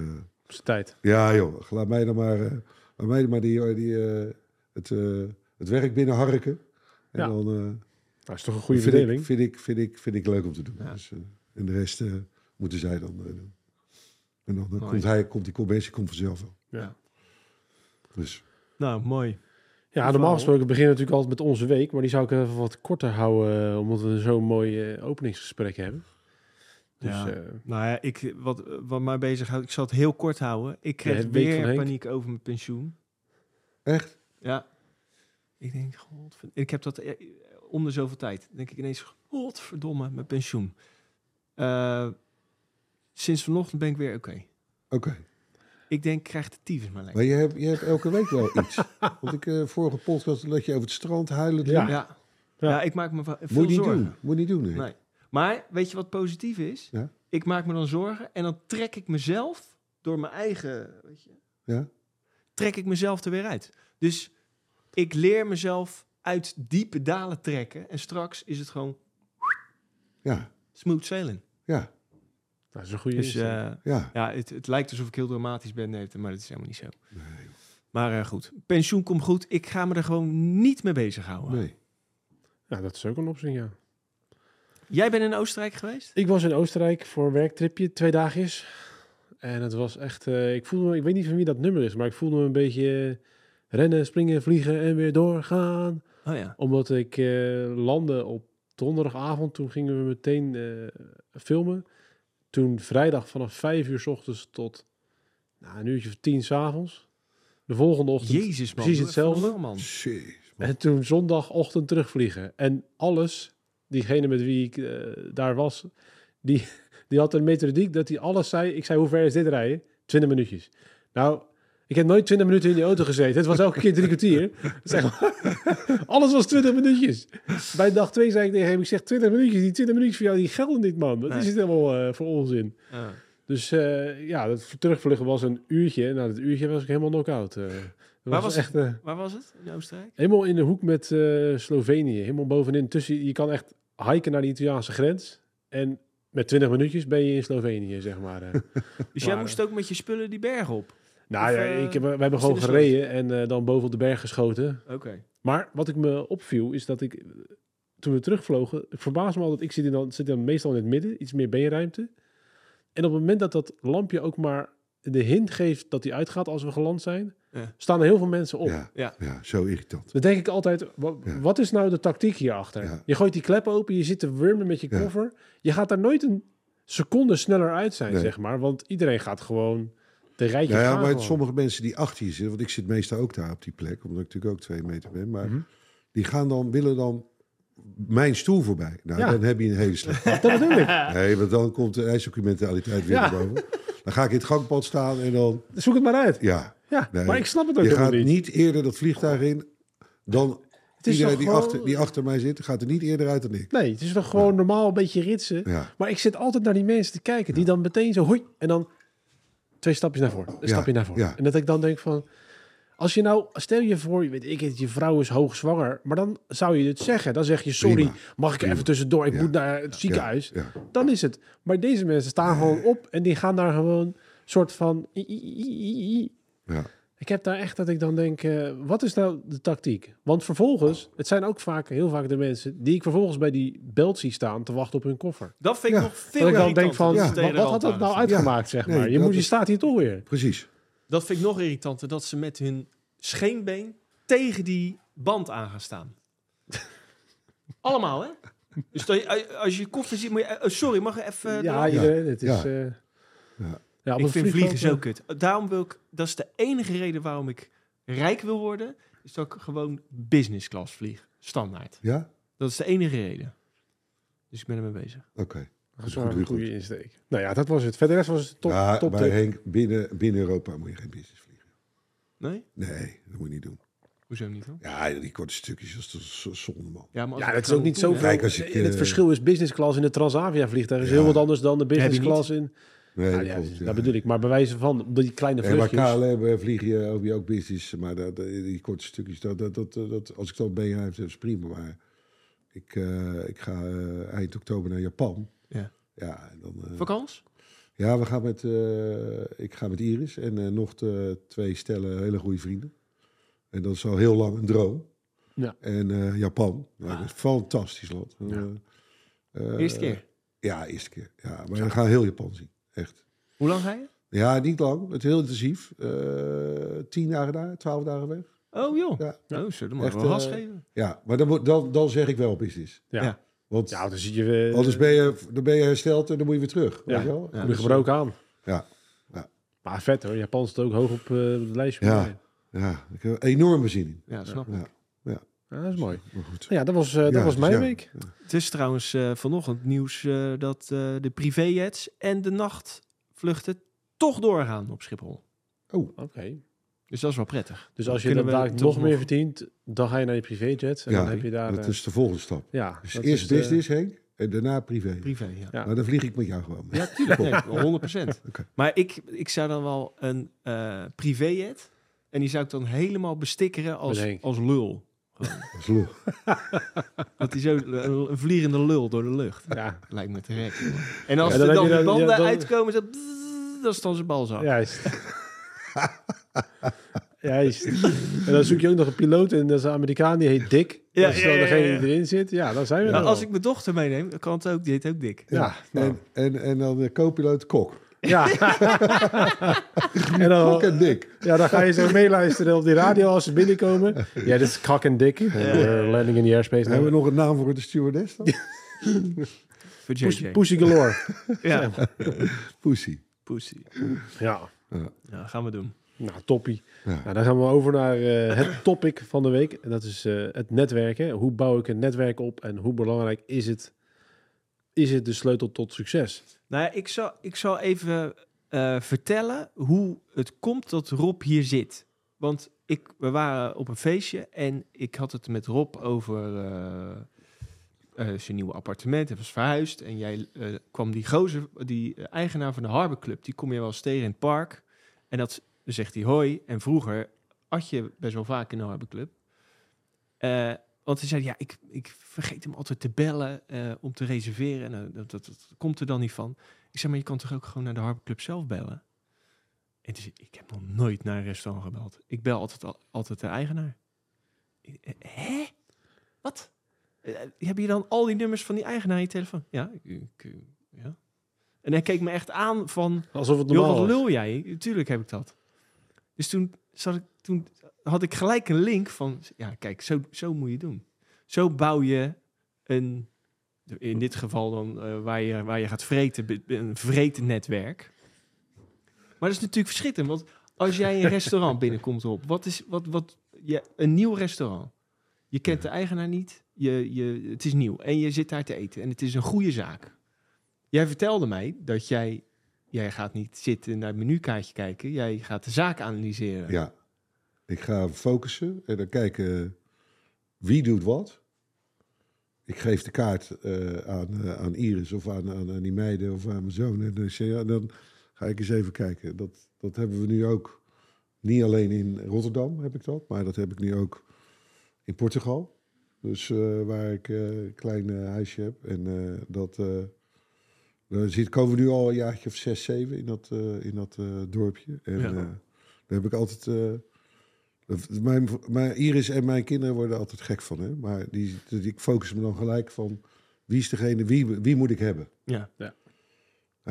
zijn tijd. ja, joh, laat mij dan maar, eh, laat mij dan maar die, die, eh, het, eh, het werk binnenharken. En Ja. dan. eh, Nou, is toch een goede vind verdeling. Ik, vind, ik, vind, ik, vind ik leuk om te doen. Ja. Dus, eh, en de rest eh, moeten zij dan eh, doen. En dan eh, komt hij, komt die commissie komt vanzelf wel. Ja. Dus Nou, mooi. Ja, normaal gesproken beginnen we natuurlijk altijd met onze week, maar die zou ik even wat korter houden, eh, omdat we zo'n mooi eh, openingsgesprek hebben. Dus Ja. eh, Nou ja, ik, wat, wat mij bezighoudt, ik zal het heel kort houden. Ik kreeg van weer paniek over mijn pensioen. echt? Ja. Ik denk, god, ik heb dat om de zoveel tijd. denk ik ineens, godverdomme, mijn pensioen. Eh, sinds vanochtend ben ik weer oké. Oké. Ik denk, ik krijg de tyfus maar lekker. Maar je hebt, je hebt elke week wel iets. Want ik, eh, vorige podcast dat je over het strand huilen. Ja. Ja. Ja. Ik maak me veel Moet je niet zorgen. doen. Moet je niet doen. Nee. Nee. Maar weet je wat positief is? Ja. Ik maak me dan zorgen en dan trek ik mezelf door mijn eigen, weet je, Ja? trek ik mezelf er weer uit. Dus ik leer mezelf uit diepe dalen trekken en straks is het gewoon Ja. smooth sailing. Ja. Dat is een goede Dus eh, Ja. ja, het, het lijkt alsof ik heel dramatisch ben, nee, maar dat is helemaal niet zo. Maar eh, goed, pensioen komt goed. Ik ga me er gewoon niet mee bezighouden. Nee. ja, dat is ook een optie, ja. Jij bent in Oostenrijk geweest? Ik was in Oostenrijk voor een werktripje, twee dagjes. En het was echt, eh, ik voelde me, ik weet niet van wie dat nummer is, maar ik voelde me een beetje rennen, springen, vliegen en weer doorgaan. Oh ja. Omdat ik eh, landde op donderdagavond, toen gingen we meteen eh, filmen. Toen vrijdag vanaf vijf uur s ochtends tot nou, een uurtje of tien s'avonds. De volgende ochtend. Jezus man. precies hetzelfde. man. Jeez, man. En toen zondagochtend terugvliegen. En alles, diegene met wie ik eh, daar was, die, die had een methodiek dat hij alles zei. Ik zei, hoe ver is dit rijden? 20 minuutjes. Nou, ik heb nooit 20 minuten in die auto gezeten. Het was elke keer drie kwartier. Zeg maar, alles was 20 minuutjes. Bij dag 2 zei ik tegen hem, ik zeg 20 minuutjes. Die 20 minuutjes voor jou, die gelden niet, man. Dat Nee. is het helemaal eh, voor onzin. Ja. Dus eh, ja, dat terugvluchten was een uurtje. Nou, dat uurtje was ik helemaal knock-out. eh. Waar was het? echt... Waar was het? In Oostenrijk? Helemaal in de hoek met Slovenië. Helemaal bovenin. Tussen, je kan echt hiken naar de Italiaanse grens. En met 20 minuutjes ben je in Slovenië, zeg maar. Dus jij Maar, moest ook met je spullen die berg op? Nou Of, ja, eh, ik heb, we hebben gewoon gereden en eh, dan boven op de berg geschoten. Oké. Maar wat ik me opviel, is dat ik eh, toen we terugvlogen, ik verbaas me altijd, ik zit, in dan, zit dan meestal in het midden, iets meer beenruimte. En op het moment dat dat lampje ook maar de hint geeft dat hij uitgaat als we geland zijn, Ja. staan er heel veel mensen op. Ja. Ja. ja, zo irritant. Dan denk ik altijd, Ja. wat is nou de tactiek hierachter? Ja. Je gooit die klep open, je zit te wurmen met je Ja. koffer. Je gaat daar nooit een seconde sneller uit zijn, Nee. zeg maar. Want iedereen gaat gewoon de rijtje Ja, ja maar sommige mensen die achter je zitten, want ik zit meestal ook daar op die plek, omdat ik natuurlijk ook twee meter ben, maar Mhm. die gaan dan, willen dan mijn stoel voorbij. Nou, Ja. dan heb je een hele slechte. Dat ik. Nee, want dan komt de ijshockeymentaliteit weer Ja. naar boven. Dan ga ik in het gangpad staan en dan, Zoek het maar uit. ja. Ja, Nee. maar ik snap het ook Je gaat niet. niet eerder dat vliegtuig in dan Het is iedereen die, gewoon- achter, die achter mij zit, gaat er niet eerder uit dan ik. Nee, het is toch gewoon normaal een beetje ritsen. Ja. Maar ik zit altijd naar die mensen te kijken, die dan meteen zo hoi, en dan twee stapjes naar voren, een Ja, stapje naar voren. ja. En dat ik dan denk van, als je nou, stel je voor, je weet ik het, je vrouw is hoogzwanger, maar dan zou je het zeggen. Dan zeg je, sorry, Prima. mag ik Prima. even tussendoor, ik Ja. moet naar het ziekenhuis. Dan is het. Maar deze mensen staan gewoon op en die gaan daar gewoon soort van... i- i- i- i- i. Ja. Ik heb daar echt dat ik dan denk, eh, wat is nou de tactiek? Want vervolgens, het zijn ook vaak, heel vaak de mensen die ik vervolgens bij die belt zie staan te wachten op hun koffer. Dat vind ik Ja. nog veel Dat ik dan denk van, dan wat, had dat nou uitgemaakt, zeg Nee, maar? Je, moet, je staat hier toch weer. Precies. Dat vind ik nog irritanter, dat ze met hun scheenbeen tegen die band aan gaan staan. Allemaal, hè? Dus dat je- als je je koffer ziet, moet je... eh, sorry, mag ik even... ja, iedereen, het is... Ja. Ja. ik vind vliegen zo kut. Daarom wil ik... Dat is de enige reden waarom ik rijk wil worden. Is dat ik gewoon business class vlieg. Standaard. Ja? Dat is de enige reden. Dus ik ben ermee bezig. Oké. Dat Dat is een goed. goede insteek. Nou ja, dat was het. Verder rest was het top, Ja, top. Henk, binnen, binnen Europa moet je geen business vliegen. Nee? Nee, dat moet je niet doen. Hoezo niet dan? Ja, die korte stukjes, dat is zonde, man. Ja, maar Ja, dat is ook niet zo? Kijk, als ik, Het eh, verschil is business class in de Transavia vliegtuig is Ja. heel wat anders dan de business class in. Nee, Ja, dat ja, klopt, ja. dat bedoel ik. Maar bij wijze van die kleine Nee, maar vluchtjes. KLM eh, vlieg je ook, je ook business, maar dat, die korte stukjes, dat, dat, dat, dat, als ik dat ben dat is prima. Maar ik, eh, ik ga eh, eind oktober naar Japan. Ja. Ja, en dan, eh, Vakans? ja we gaan met, eh, ik ga met Iris en eh, nog de twee stellen hele goede vrienden. En dat is al heel lang een droom. Ja. En eh, Japan, nou, dat is een fantastisch land. Ja. Eh, eh, Eerste keer. Ja, eerste keer. Ja, maar we gaan heel Japan zien, echt. Hoe lang ga je? Ja, niet lang. Het is heel intensief. Eh, tien dagen daar, twaalf dagen weg. Oh joh. Ja. Oh, zullen we Echt, maar wel gas eh, geven? Ja, maar dan, moet- dan, dan zeg ik wel business. Ja. Ja. Want Ja, dan zie je... eh, anders ben je, dan ben je hersteld en dan moet je weer terug. Ja. Weet je wel? Ja. Moet je Dus, gebroken aan. Ja. Ja. Maar vet hoor. Japan staat ook hoog op eh, het lijstje. Ja. Ja, ik heb enorme zin in. Ja, snap ik. Ja, dat is mooi. goed. Ja, dat was, eh, dat Ja, was dus mijn ja. week. Het is trouwens eh, vanochtend nieuws eh, dat eh, de privéjets en de nachtvluchten toch doorgaan op Schiphol. Oké. Dus dat is wel prettig. Dus als je dan dadelijk toch nog meer nog- verdient, dan ga je naar je privéjets. En Ja, dan heb je daar... dat is de volgende stap. ja, Dus dat eerst is de- business, Henk, en daarna privé. Privé, ja. Ja. Maar dan vlieg ik met jou gewoon. mee. Ja, tuurlijk. Nee, 100%. Oké. Maar ik, ik zou dan wel een eh privéjet. En die zou ik dan helemaal bestikkeren als, als lul. Dat is lul. Dat die zo een, een vliegende lul door de lucht. Ja, Lijkt me te gek. En als Ja, dan er dan die banden dan- uitkomen, zo bzzz, is dan zijn balzak. juist. juist. En dan zoek je ook nog een piloot en dat is een Amerikaan, die heet Dick. Ja, dat is ja, dan ja, degene ja. die erin zit. Ja, dan zijn we Nou, er als al. ik mijn dochter meeneem, dan kan het ook. Die heet ook dik. Ja, nou. En, en, en dan de co-piloot Kok. Ja. en dan, en Dick. ja, dan ga je zo meeluisteren op die radio als ze binnenkomen. Ja, dit is Kak en Dick. We're landing in the airspace. Hebben we now. nog een naam voor de stewardess dan? Voor Pussy, JJ. Pussy Galore. Ja. Pussy. Pussy. Ja, Ja, gaan we doen. nou toppie. Ja. Nou, dan gaan we over naar eh, het topic van de week. En dat is eh, het netwerken. Hoe bouw ik een netwerk op en hoe belangrijk is het, is het de sleutel tot succes? Nou ja, ik zal, ik zal even eh, vertellen hoe het komt dat Rob hier zit. Want ik, we waren op een feestje en ik had het met Rob over eh, eh, zijn nieuwe appartement. Hij was verhuisd en jij kwam die gozer, die eigenaar van de Harbor Club, die kom je wel eens tegen in het park. En dat zegt hij hoi. En vroeger at je best wel vaak in de Harbor Club. Want hij zei, ja, ik, ik vergeet hem altijd te bellen eh, om te reserveren. En eh, dat, dat, dat komt er dan niet van. Ik zeg, maar je kan toch ook gewoon naar de Harbor Club zelf bellen? En zei hij, ik heb nog nooit naar een restaurant gebeld. Ik bel altijd, al- altijd de eigenaar. Ik, eh, Hè? Wat? Heb je dan al die nummers van die eigenaar in je telefoon? Ja, ik, ik, ja. En hij keek me echt aan van, Alsof het joh, normaal wat is. lul jij? Tuurlijk heb ik dat. Dus toen, zat ik, toen had ik gelijk een link van... Ja, kijk, zo, zo moet je doen. Zo bouw je een... In dit geval dan eh, waar, je, waar je gaat vreten, een vreten netwerk. Maar dat is natuurlijk verschrikkelijk. Want als jij een restaurant binnenkomt op... Wat is wat, wat, ja, een nieuw restaurant. Je kent de eigenaar niet. Je, je, het is nieuw. En je zit daar te eten. En het is een goede zaak. Jij vertelde mij dat jij... Jij gaat niet zitten naar het menukaartje kijken. Jij gaat de zaak analyseren. Ja. Ik ga focussen en dan kijken wie doet wat. Ik geef de kaart eh, aan, eh, aan Iris of aan, aan, aan die meiden of aan mijn zoon. En dan, ja, dan ga ik eens even kijken. Dat, dat hebben we nu ook. Niet alleen in Rotterdam heb ik dat, maar dat heb ik nu ook in Portugal. Dus eh, waar ik een klein huisje heb. En dat, daar zit, komen we nu al een jaartje of zes, zeven in dat, eh, in dat eh, dorpje. En Ja. eh, daar heb ik altijd... eh, mijn, mijn Iris en mijn kinderen worden altijd gek van, hè? Maar die, die, ik focus me dan gelijk van wie is degene, wie, wie moet ik hebben? Ja. Nou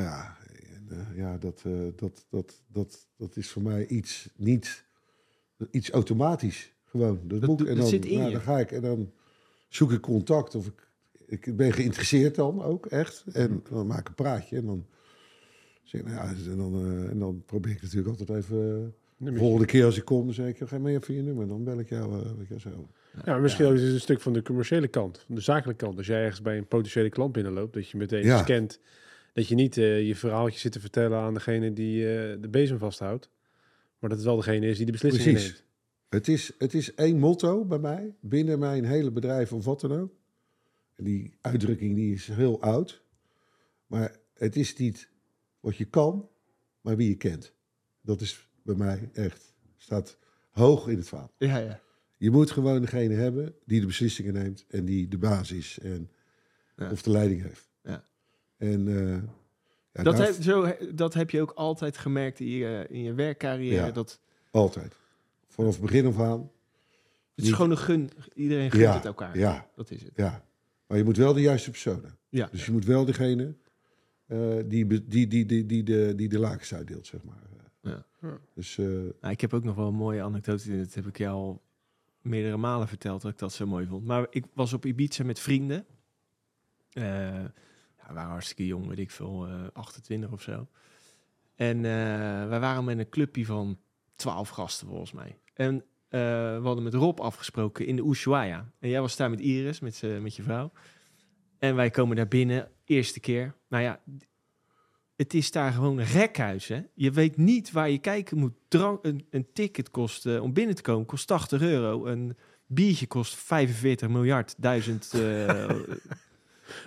ja, en, eh, ja dat, eh, dat, dat, dat, dat is voor mij iets niet iets automatisch. Gewoon. Dat, Dat moet, doe- en dat dan, zit in nou, je. dan ga ik en dan zoek ik contact of ik, ik ben geïnteresseerd dan ook echt. En dan maak ik een praatje en dan zeg ik, nou ja, en dan, eh, en dan probeer ik natuurlijk altijd even. eh, de volgende keer als ik kom, dan zeg ik, geef mij even je nummer. Dan bel ik jou, eh, weet je, zo. Ja, misschien ook eens een stuk van de commerciële kant, van de zakelijke kant. Als jij ergens bij een potentiële klant binnenloopt, dat je meteen Ja. scant. Dat je niet eh, je verhaaltje zit te vertellen aan degene die eh, de bezem vasthoudt. Maar dat het wel degene is die de beslissingen Precies. neemt. Het is, het is één motto bij mij, binnen mijn hele bedrijf of wat dan ook. Die uitdrukking die is heel oud. Maar het is niet wat je kan, maar wie je kent. Dat is bij mij echt, staat hoog in het vaandel. Ja, ja. Je moet gewoon degene hebben die de beslissingen neemt en die de baas is en Ja. of de leiding heeft. Ja. En eh, ja, Dat, heb, zo, dat heb je ook altijd gemerkt in je, in je werkcarrière. Ja. Dat, altijd. Vanaf het begin af aan. het is Niet- gewoon een gun. Iedereen gunt Ja, het elkaar. Ja, Dat is het. ja. Maar je moet wel de juiste persoon hebben. Ja. Dus je moet wel degene eh, die, die, die, die, die, de, die de lakens uitdeelt, zeg maar. Ja. Dus eh, Nou, ik heb ook nog wel een mooie anekdote. Dat heb ik jou al meerdere malen verteld dat ik dat zo mooi vond. Maar ik was op Ibiza met vrienden. Eh ja, we waren hartstikke jong, weet ik veel, eh 28 of zo. En eh, wij waren met een clubje van 12 gasten volgens mij. En eh, we hadden met Rob afgesproken in de Ushuaia. En jij was daar met Iris, met, z'n- met je vrouw. En wij komen daar binnen, eerste keer. Nou ja, het is daar gewoon een rekhuis, hè? Je weet niet waar je kijken moet. Drank, een, een ticket kost, eh, om binnen te komen, kost 80 euro. Een biertje kost 45 miljard duizend. eh,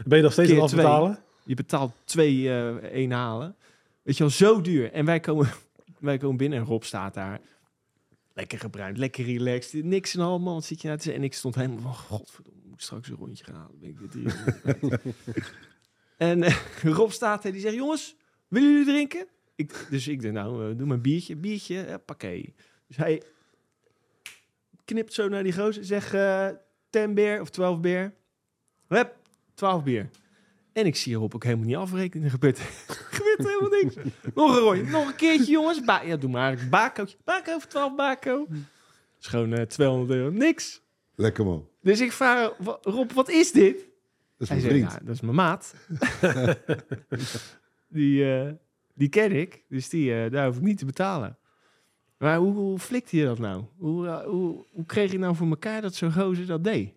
Ben je nog steeds aan het twee. afbetalen? je betaalt twee eh één halen. Weet je wel, zo duur. En wij komen, wij komen binnen en Rob staat daar. Lekker gebruind, lekker relaxed. Niks en allemaal. Wat zit je nou te? En ik stond helemaal van, godverdomme, ik moet straks een rondje gaan halen. Ben ik hier? en eh, Rob staat er, die zegt, jongens, willen jullie drinken? Ik, dus ik denk, nou, eh, doe maar een biertje. Biertje, eh, pakket. Dus hij knipt zo naar die gozer. Zeg, eh 10 beer of 12 beer. Hup, 12 bier. En ik zie Rob ook helemaal niet afrekenen. Er gebeurt, helemaal niks. Nog een rondje. Nog een keertje, jongens. Ba ja, doe maar bakootje. Bako voor 12 bako. Is gewoon eh 200 euro. Niks. lekker man. Dus ik vraag, "Wa- Rob, wat is dit? Dat is Hij mijn zegt, vriend. dat is mijn maat. die, eh, die ken ik. Dus die, eh, daar hoef ik niet te betalen. Maar hoe, hoe flikte je dat nou? Hoe, hoe, hoe kreeg je nou voor elkaar dat zo'n gozer dat deed?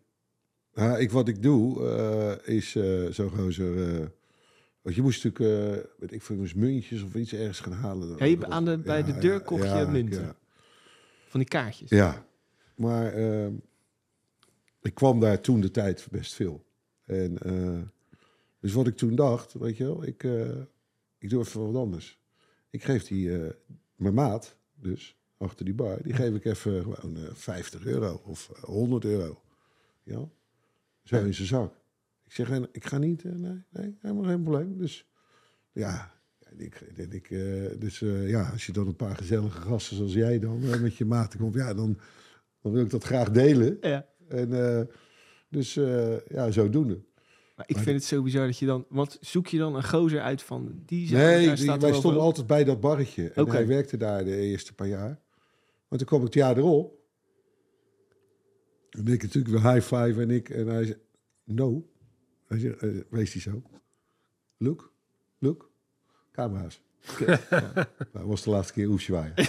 Ja, ik, wat ik doe, is eh zo gozer... want je moest natuurlijk, eh, weet ik veel, moest muntjes of iets ergens gaan halen. Ja, je- aan de- bij de deur kocht je munten. Van die kaartjes. Ja, maar eh, ik kwam daar toen de tijd best veel. En eh, dus wat ik toen dacht, weet je wel, ik, eh, ik doe even wat anders. Ik geef die, mijn maat, dus achter die bar, die geef ik even gewoon eh 50 euro of eh, 100 euro. Ja, zo in zijn zak. Ik zeg, ik ga niet, eh, nee, nee, helemaal geen probleem. Dus ja, ik, ik, eh, dus eh, ja, als je dan een paar gezellige gasten zoals jij dan met je maten komt, ja, dan, dan wil ik dat graag delen. Ja. En dus ja, zodoende. Maar ik Maar vind het zo bizar dat je dan... Want zoek je dan een gozer uit van... Die zou- Nee, daar die- staat wij stonden altijd bij dat barretje. En hij werkte daar de eerste paar jaar. Maar toen kwam ik het jaar erop. En ik natuurlijk weer high five en ik. En hij zei, no. Eh, wees die zo. Look, look. Camera's. Dat was de laatste keer Oesjwaai.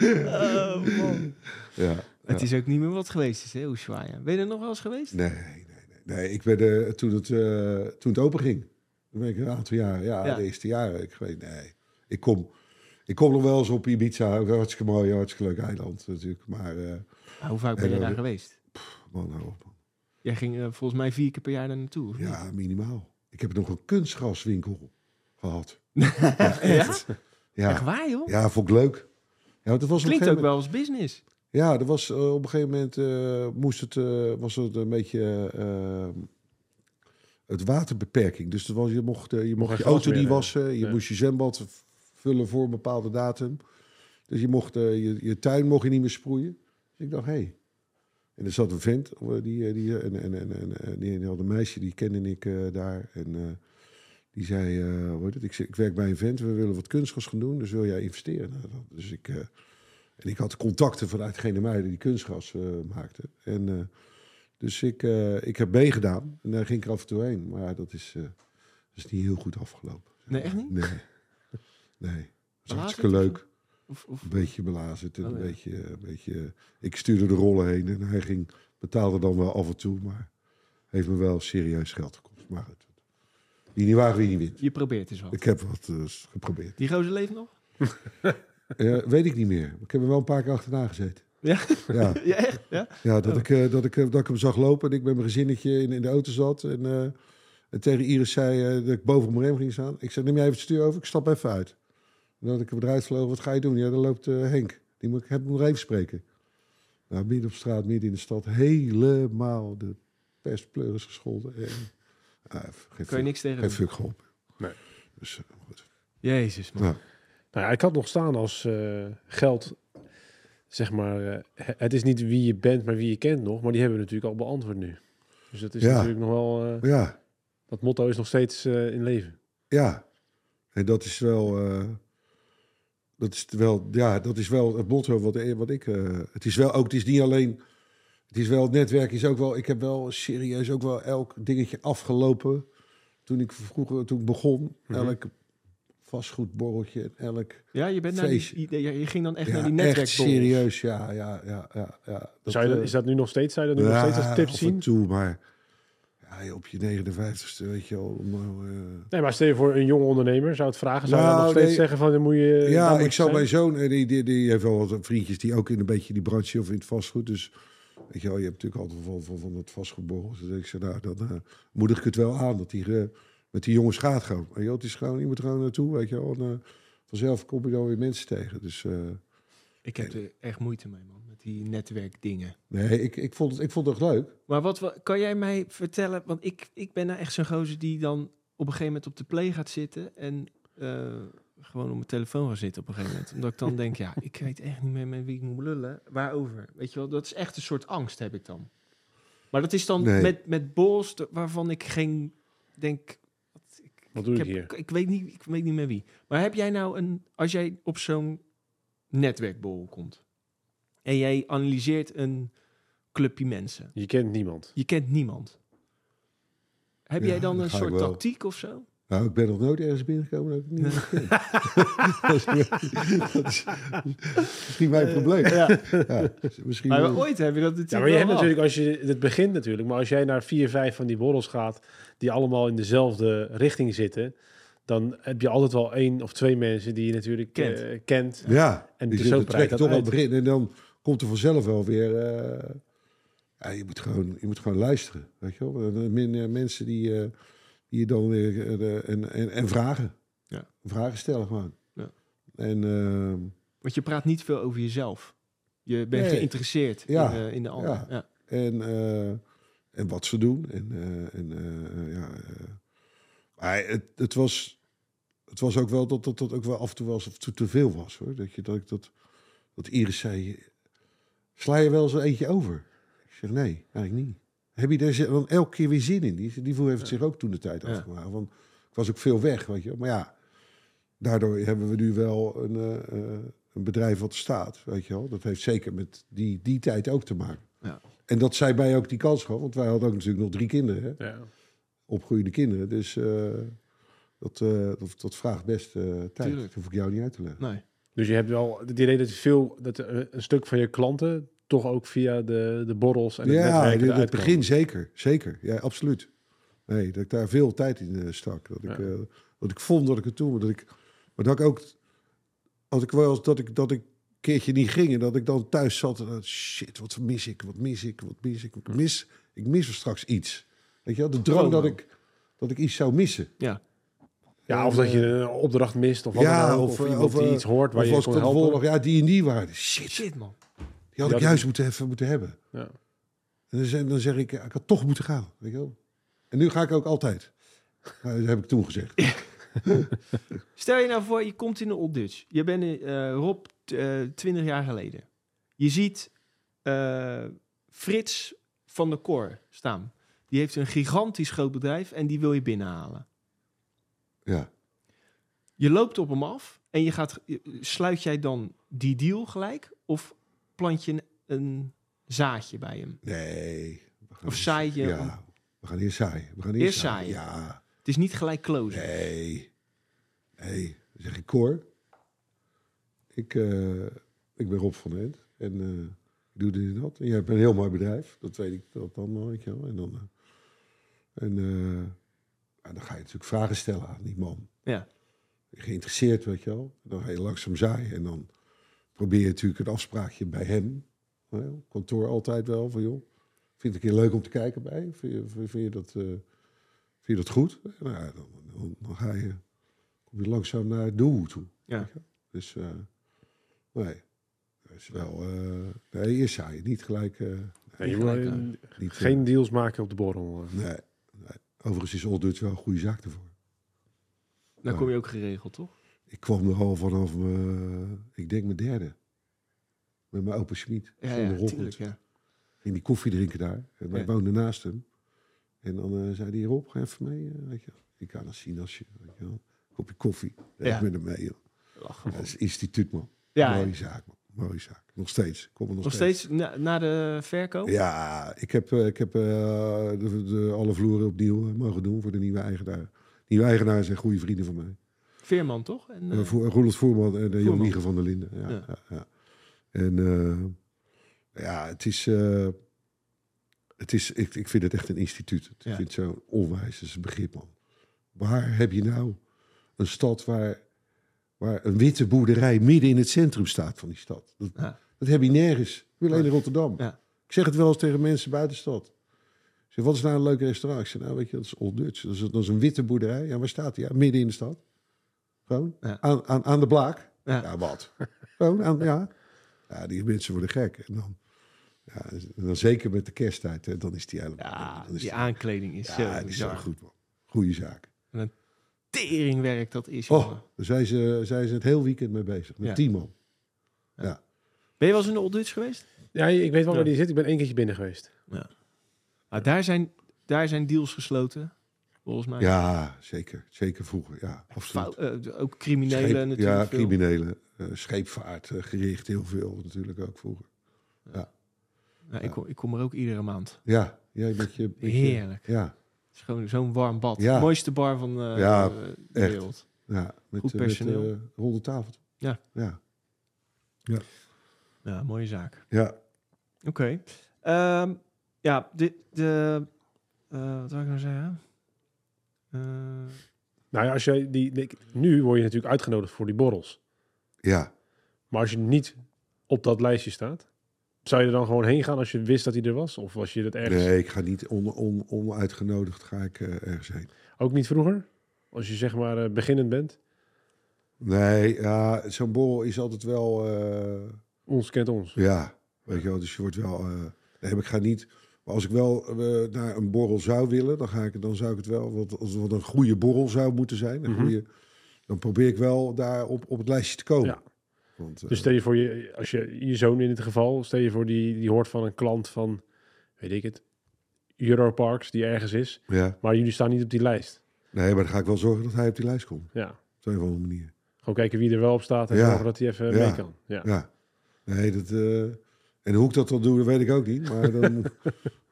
Oh, man. ja. Het is ook niet meer wat geweest is, hè, Ushuaia. Ben je er nog wel eens geweest? Nee, nee, nee. nee. Ik ben eh, toen, het, eh, toen het open ging. Toen ben ik een aantal jaren, ja, Ja. de eerste jaren. Ik weet, nee. Ik kom, ik kom nog wel eens op Ibiza. Hartstikke mooi, hartstikke leuk eiland natuurlijk. Maar eh, Maar hoe vaak ben En je daar geweest? Man, hou op. man. Jij ging eh, volgens mij vier keer per jaar daar naartoe. niet? Ja, minimaal. Ik heb nog een kunstgraswinkel gehad. Ja, echt. Ja, Echt waar, joh? ja vond ik leuk. Ja, want het was Klinkt ook wel als business. Ja, er was eh, op een gegeven moment eh, moest het, eh, was het een beetje het waterbeperking. Dus er was, je mocht, je mocht geen je auto niet wassen, je Ja. moest je zwembad vullen voor een bepaalde datum. Dus je mocht je, je tuin mocht je niet meer sproeien. Dus ik dacht, hé. Hey. En er zat een vent, eh, die, eh, die, en, en, en, en, en die, had een meisje, die kende ik eh, daar. En eh, die zei, eh, hoe heet het? Ik, werk bij een vent, we willen wat kunstgras gaan doen, dus wil jij investeren? Nou, dat- dus ik... eh, en ik had contacten vanuit Gene Muiden die kunstgras eh, maakte. En, eh, dus ik, eh, ik heb meegedaan. En daar ging ik af en toe heen. Maar dat is, eh, dat is niet heel goed afgelopen. Nee, echt niet? Nee. Nee. Dat was Belazerd hartstikke leuk. Of, of, Een beetje belazerd. En Oh, een ja. beetje, een beetje, ik stuurde de rollen heen. En hij ging, betaalde dan wel af en toe. Maar heeft me wel serieus geld gekost. Maar goed. Wie niet waar, wie niet wint. je probeert dus wel. Ik heb wat eh, geprobeerd. Die gozer leeft nog? Weet ik niet meer. Ik heb er wel een paar keer achterna gezeten. Ja? Ja, Ja, echt? Ja? ja dat, ik, eh, dat, ik, eh, dat ik hem zag lopen en ik met mijn gezinnetje in, in de auto zat. En, eh, en tegen Iris zei dat ik boven op mijn rem ging staan. Ik zei, neem jij even het stuur over, ik stap even uit. En dat ik hem eruit vloog, wat ga je doen? Ja, dan loopt eh, Henk. Die moet ik heb hem nog even spreken. Nou, midden op straat, midden in de stad, helemaal de pestpleur is gescholden. En, ah, geen Kan je niks tegen geen fuck geholpen. Nee. Dus, eh, goed. Jezus, man. Ja. Nou ja, ik had nog staan als eh, geld, zeg maar, eh, het is niet wie je bent, maar wie je kent nog. Maar die hebben we natuurlijk al beantwoord nu. Dus dat is Ja. natuurlijk nog wel, eh, ja, dat motto is nog steeds eh, in leven. Ja, en dat is wel, eh, dat is wel, ja, dat is wel het motto wat, wat ik. eh, het is wel ook, het is niet alleen, het is wel het netwerk is ook wel. Ik heb wel serieus ook wel elk dingetje afgelopen toen ik vroeger, toen ik begon, Mhm. elk vastgoedborreltje, en elk. Ja, je, bent naar die, je, je ging dan echt ja, naar die echt netwerkborrels. serieus, ja, ja, ja, ja, ja. Dat, Zou je, eh, is dat nu nog steeds, zou je dat nu nog steeds als tip zien? toe, maar op je 59ste, weet je wel. om, eh, Nee, maar stel je voor een jonge ondernemer zou het vragen. Zou je Nou, dan nog steeds nee. zeggen van, dan moet je... Ja, moet ik je zou mijn zoon, eh, die, die, die heeft wel wat vriendjes die ook in een beetje die branche of in het vastgoed. Dus weet je wel, je hebt natuurlijk altijd van, van, van het vastgoedborrel. Dus ik zei, nou, dan eh, moedig ik het wel aan dat hij eh, met die jongens gaat gewoon. Weet je wel, het is gewoon, je moet er gewoon naartoe, weet je wel. En, vanzelf kom je dan weer mensen tegen. Dus eh, Ik heb er echt moeite mee, man. Die netwerkdingen. nee, ik, ik, vond het, ik vond het echt leuk. Maar wat, wa- kan jij mij vertellen? Want ik, ik ben nou echt zo'n gozer die dan op een gegeven moment op de play gaat zitten. En eh, gewoon op mijn telefoon gaat zitten op een gegeven moment. Omdat ik dan denk, ja, ik weet echt niet meer met wie ik moet lullen. Waarover? Weet je wel, dat is echt een soort angst heb ik dan. Maar dat is dan Nee. met, met de- waarvan ik geen denk. wat- Ik, Wat doe ik, ik heb- hier? ik, weet niet, ik weet niet meer wie. Maar heb jij nou een, als jij op zo'n netwerkborrel komt en jij analyseert een clubje mensen, Je kent niemand. je kent niemand. Heb Ja, jij dan een soort tactiek of zo? Nou, ik ben nog nooit ergens binnengekomen dat ik niet meer ken. dat, is, dat is misschien mijn probleem. Ja. misschien Maar wel. ooit heb je dat natuurlijk Ja, maar je wel hebt natuurlijk, als je het begint natuurlijk, maar als jij naar vier, vijf van die borrels gaat, die allemaal in dezelfde richting zitten, dan heb je altijd wel één of twee mensen die je natuurlijk Kent. eh, kent. Ja, En die dus zo dat toch aan het uit. begin. En dan komt er vanzelf wel weer... eh, ja, je, moet gewoon, je moet gewoon luisteren, weet je wel. Eh, eh, mensen die, die je dan weer... en, en, en vragen. Ja. Vragen stellen gewoon. Ja. En ehm, Want je praat niet veel over jezelf. Je bent Nee. geïnteresseerd Ja. in, de, in de ander. Ja. En, en wat ze doen. En, en ja, maar het, het, was, het was ook wel dat dat, dat ook wel af en toe wel eens te, te veel was. Hoor. Dat, je, dat, ik dat, dat Iris zei, sla je wel zo eentje over? Ik zeg, nee, eigenlijk niet. Heb je daar dan elke keer weer zin in? Die, die voel heeft het zich ook toen de tijd Ja. afgemaakt. Want ik was ook veel weg, weet je. wel. Maar ja, daardoor hebben we nu wel een, eh, eh, een bedrijf wat staat, weet je wel. Dat heeft zeker met die, die tijd ook te maken. Ja. En dat zij mij ook die kans gaf, want wij hadden ook natuurlijk nog drie kinderen, hè? Ja. opgroeiende kinderen. Dus eh, dat, dat, dat vraagt best tijd. Tuurlijk. Dat hoef ik jou niet uit te leggen. Nee. Dus je hebt wel het idee dat veel, dat een stuk van je klanten toch ook via de, de borrels en het ja, in het begin zeker. Zeker, ja, absoluut. Nee, dat ik daar veel tijd in eh, stak. Dat ik, Ja. eh, dat ik vond dat ik het toen... Maar dat ik, maar dat ik ook... Als ik wel dat ik, dat ik een keertje niet ging... en dat ik dan thuis zat en dacht, shit, wat mis ik, wat mis ik, wat mis ik. Ik mis, ik mis er straks iets. Weet je de drang dat ik, dat ik iets zou missen. Ja. Ja, of dat je eh, een opdracht mist of wat ja, dan ook. of, Of, eh, iemand of, die eh, iets hoort waar je kon helpen. ja, die en die waren. Shit, Shit, man. die had Ja, ik juist moeten, even moeten hebben. Ja. En dan zeg, dan zeg ik, ja, ik had toch moeten gaan. Weet je wel? En nu ga ik ook altijd. Dat heb ik toen gezegd. Stel je nou voor, je komt in de Old Dutch. Je bent eh Rob eh 20 jaar geleden. Je ziet eh, Frits van der Koor staan. Die heeft een gigantisch groot bedrijf en die wil je binnenhalen. Ja. Je loopt op hem af en je gaat, sluit jij dan die deal gelijk? Of plant je een, een zaadje bij hem? Nee. Of zaai je Ja, we gaan eerst zaaien. We gaan eerst, Eerst. Ja. Het is niet gelijk closen. Nee. Nee. Dan zeg ik, Cor. Ik, eh, ik ben Rob van Ent. En eh, ik doe dit en dat. En jij hebt een heel mooi bedrijf. Dat weet ik dat dan, weet je wel. En dan... eh, en dan ga je natuurlijk vragen stellen aan die man. Ja. geïnteresseerd, weet je wel. Dan ga je langzaam zaaien en dan probeer je natuurlijk een afspraakje bij hem. kantoor altijd wel van joh, vind ik een keer leuk om te kijken bij. Vind je, vind, vind je, dat, eh, vind je dat goed? Nou, ja, dan, dan, dan ga je, kom je langzaam naar het doel toe. Ja. weet je. Dus eh, nee, dat is wel. eh nee, eerst saai, niet gelijk. eh, Nee, je gelijk, moet niet, geen deals maken op de borrel. nee, nee. Overigens is Old Dutch wel een goede zaak ervoor. Dan kom je ook geregeld, toch? Ik kwam er al vanaf mijn, ik denk mijn derde. Met mijn opa Schmid. Ja, ja, tuurlijk, ja. Ging die koffie drinken daar. En wij Ja. woonden naast hem. En dan eh, zei hij, Rob, ga even mee. eh, weet je. Ik kan een sinasje. Weet je wel. Kopje koffie. Ja. Ik met hem mee. Joh. Lachen, dat is instituut, man. Ja, Mooie zaak, man. Mooie zaak. Nog steeds. Ik Kom er nog, nog steeds na, na de verkoop? Ja, ik heb, eh, ik heb eh, de, de, alle vloeren opnieuw eh, mogen doen voor de nieuwe eigenaar. Nieuwe eigenaar zijn goede vrienden van mij. Veerman, toch? En, Uh, voor, Roelof Voerman en de. Wiegen van der Linden. Ja, Ja. ja. Ja, En ja, het is, het is ik, ik vind het echt een instituut. Ik vind het zo onwijs, begrip, man. Waar heb je nou een stad waar, waar een witte boerderij midden in het centrum staat van die stad? Dat, Ja. dat heb je nergens. Ik wil alleen in Rotterdam. Ja. Ik zeg het wel eens tegen mensen buiten de stad. Ik zeg, wat is nou een leuk restaurant? Ik zeg, nou weet je, dat is Old Dutch. Dat is, dat is een witte boerderij. Ja, waar staat die? Ja, midden in de stad. Gewoon, Ja. aan, aan, aan de blaak. Ja. Wat? Gewoon, aan, ja. Ja, die mensen worden gek. En dan, ja, en dan zeker met de kersttijd, hè, dan is die helemaal... ja, dan is die aankleding is ja, zo die is zo goed, man. Goeie zaak. Teringwerk dat is, Oh, jongen. daar zijn ze, zijn ze het heel weekend mee bezig. Met Ja. tien man. Ben je wel eens in de Old Dutch geweest? Ja, ik weet wel Ja. waar die zit. Ik ben één keertje binnen geweest. Ah, daar, zijn, daar zijn deals gesloten, volgens mij. Ja, zeker. Zeker vroeger, ja. Absoluut. Fou- eh, ook criminelen Scheep- natuurlijk. Ja, veel. criminelen. eh, scheepvaart eh, gericht heel veel natuurlijk ook vroeger. Ja, ik, kom, ik kom er ook iedere maand. Ja, jij met je... met je- Heerlijk. Ja, is gewoon zo'n warm bad. Ja. Mooiste bar van eh, Ja, de echt. wereld. ja. Met, Goed eh, met, personeel. eh, ronde tafel. Ja. Ja. Ja, mooie zaak. Ja. Oké. Ehm, ja, de... de eh, wat wil ik nou zeggen? Eh, Nou ja, als jij die, die- nu word je natuurlijk uitgenodigd voor die borrels. Ja. Maar als je niet op dat lijstje staat, zou je er dan gewoon heen gaan als je wist dat hij er was? Of was je dat ergens Nee, ik ga niet on, on, onuitgenodigd ga ik eh, ergens heen. ook niet vroeger? Als je zeg maar eh, beginnend bent, Nee, ja, zo'n borrel is altijd wel... eh, ons kent ons. Ja, weet je wel, dus je wordt wel... nee, maar ik ga niet... Maar als ik wel naar een borrel zou willen, dan, ga ik, dan zou ik het wel... Wat, als het wat een goede borrel zou moeten zijn, een Mhm. goede, dan probeer ik wel daar op, op het lijstje te komen. Ja. Want, eh, Dus stel je voor, je, als je je zoon in dit geval, stel je voor die, die hoort van een klant van, weet ik het, Europarks die ergens is, ja. maar jullie staan niet op die lijst. Nee, maar dan ga ik wel zorgen dat hij op die lijst komt. Ja, Op een of andere manier. gewoon kijken wie er wel op staat en Ja. zorgen dat hij even Ja. mee kan. Ja. Ja. Nee, dat... eh, en hoe ik dat dan doe, dat weet ik ook niet. Maar dan,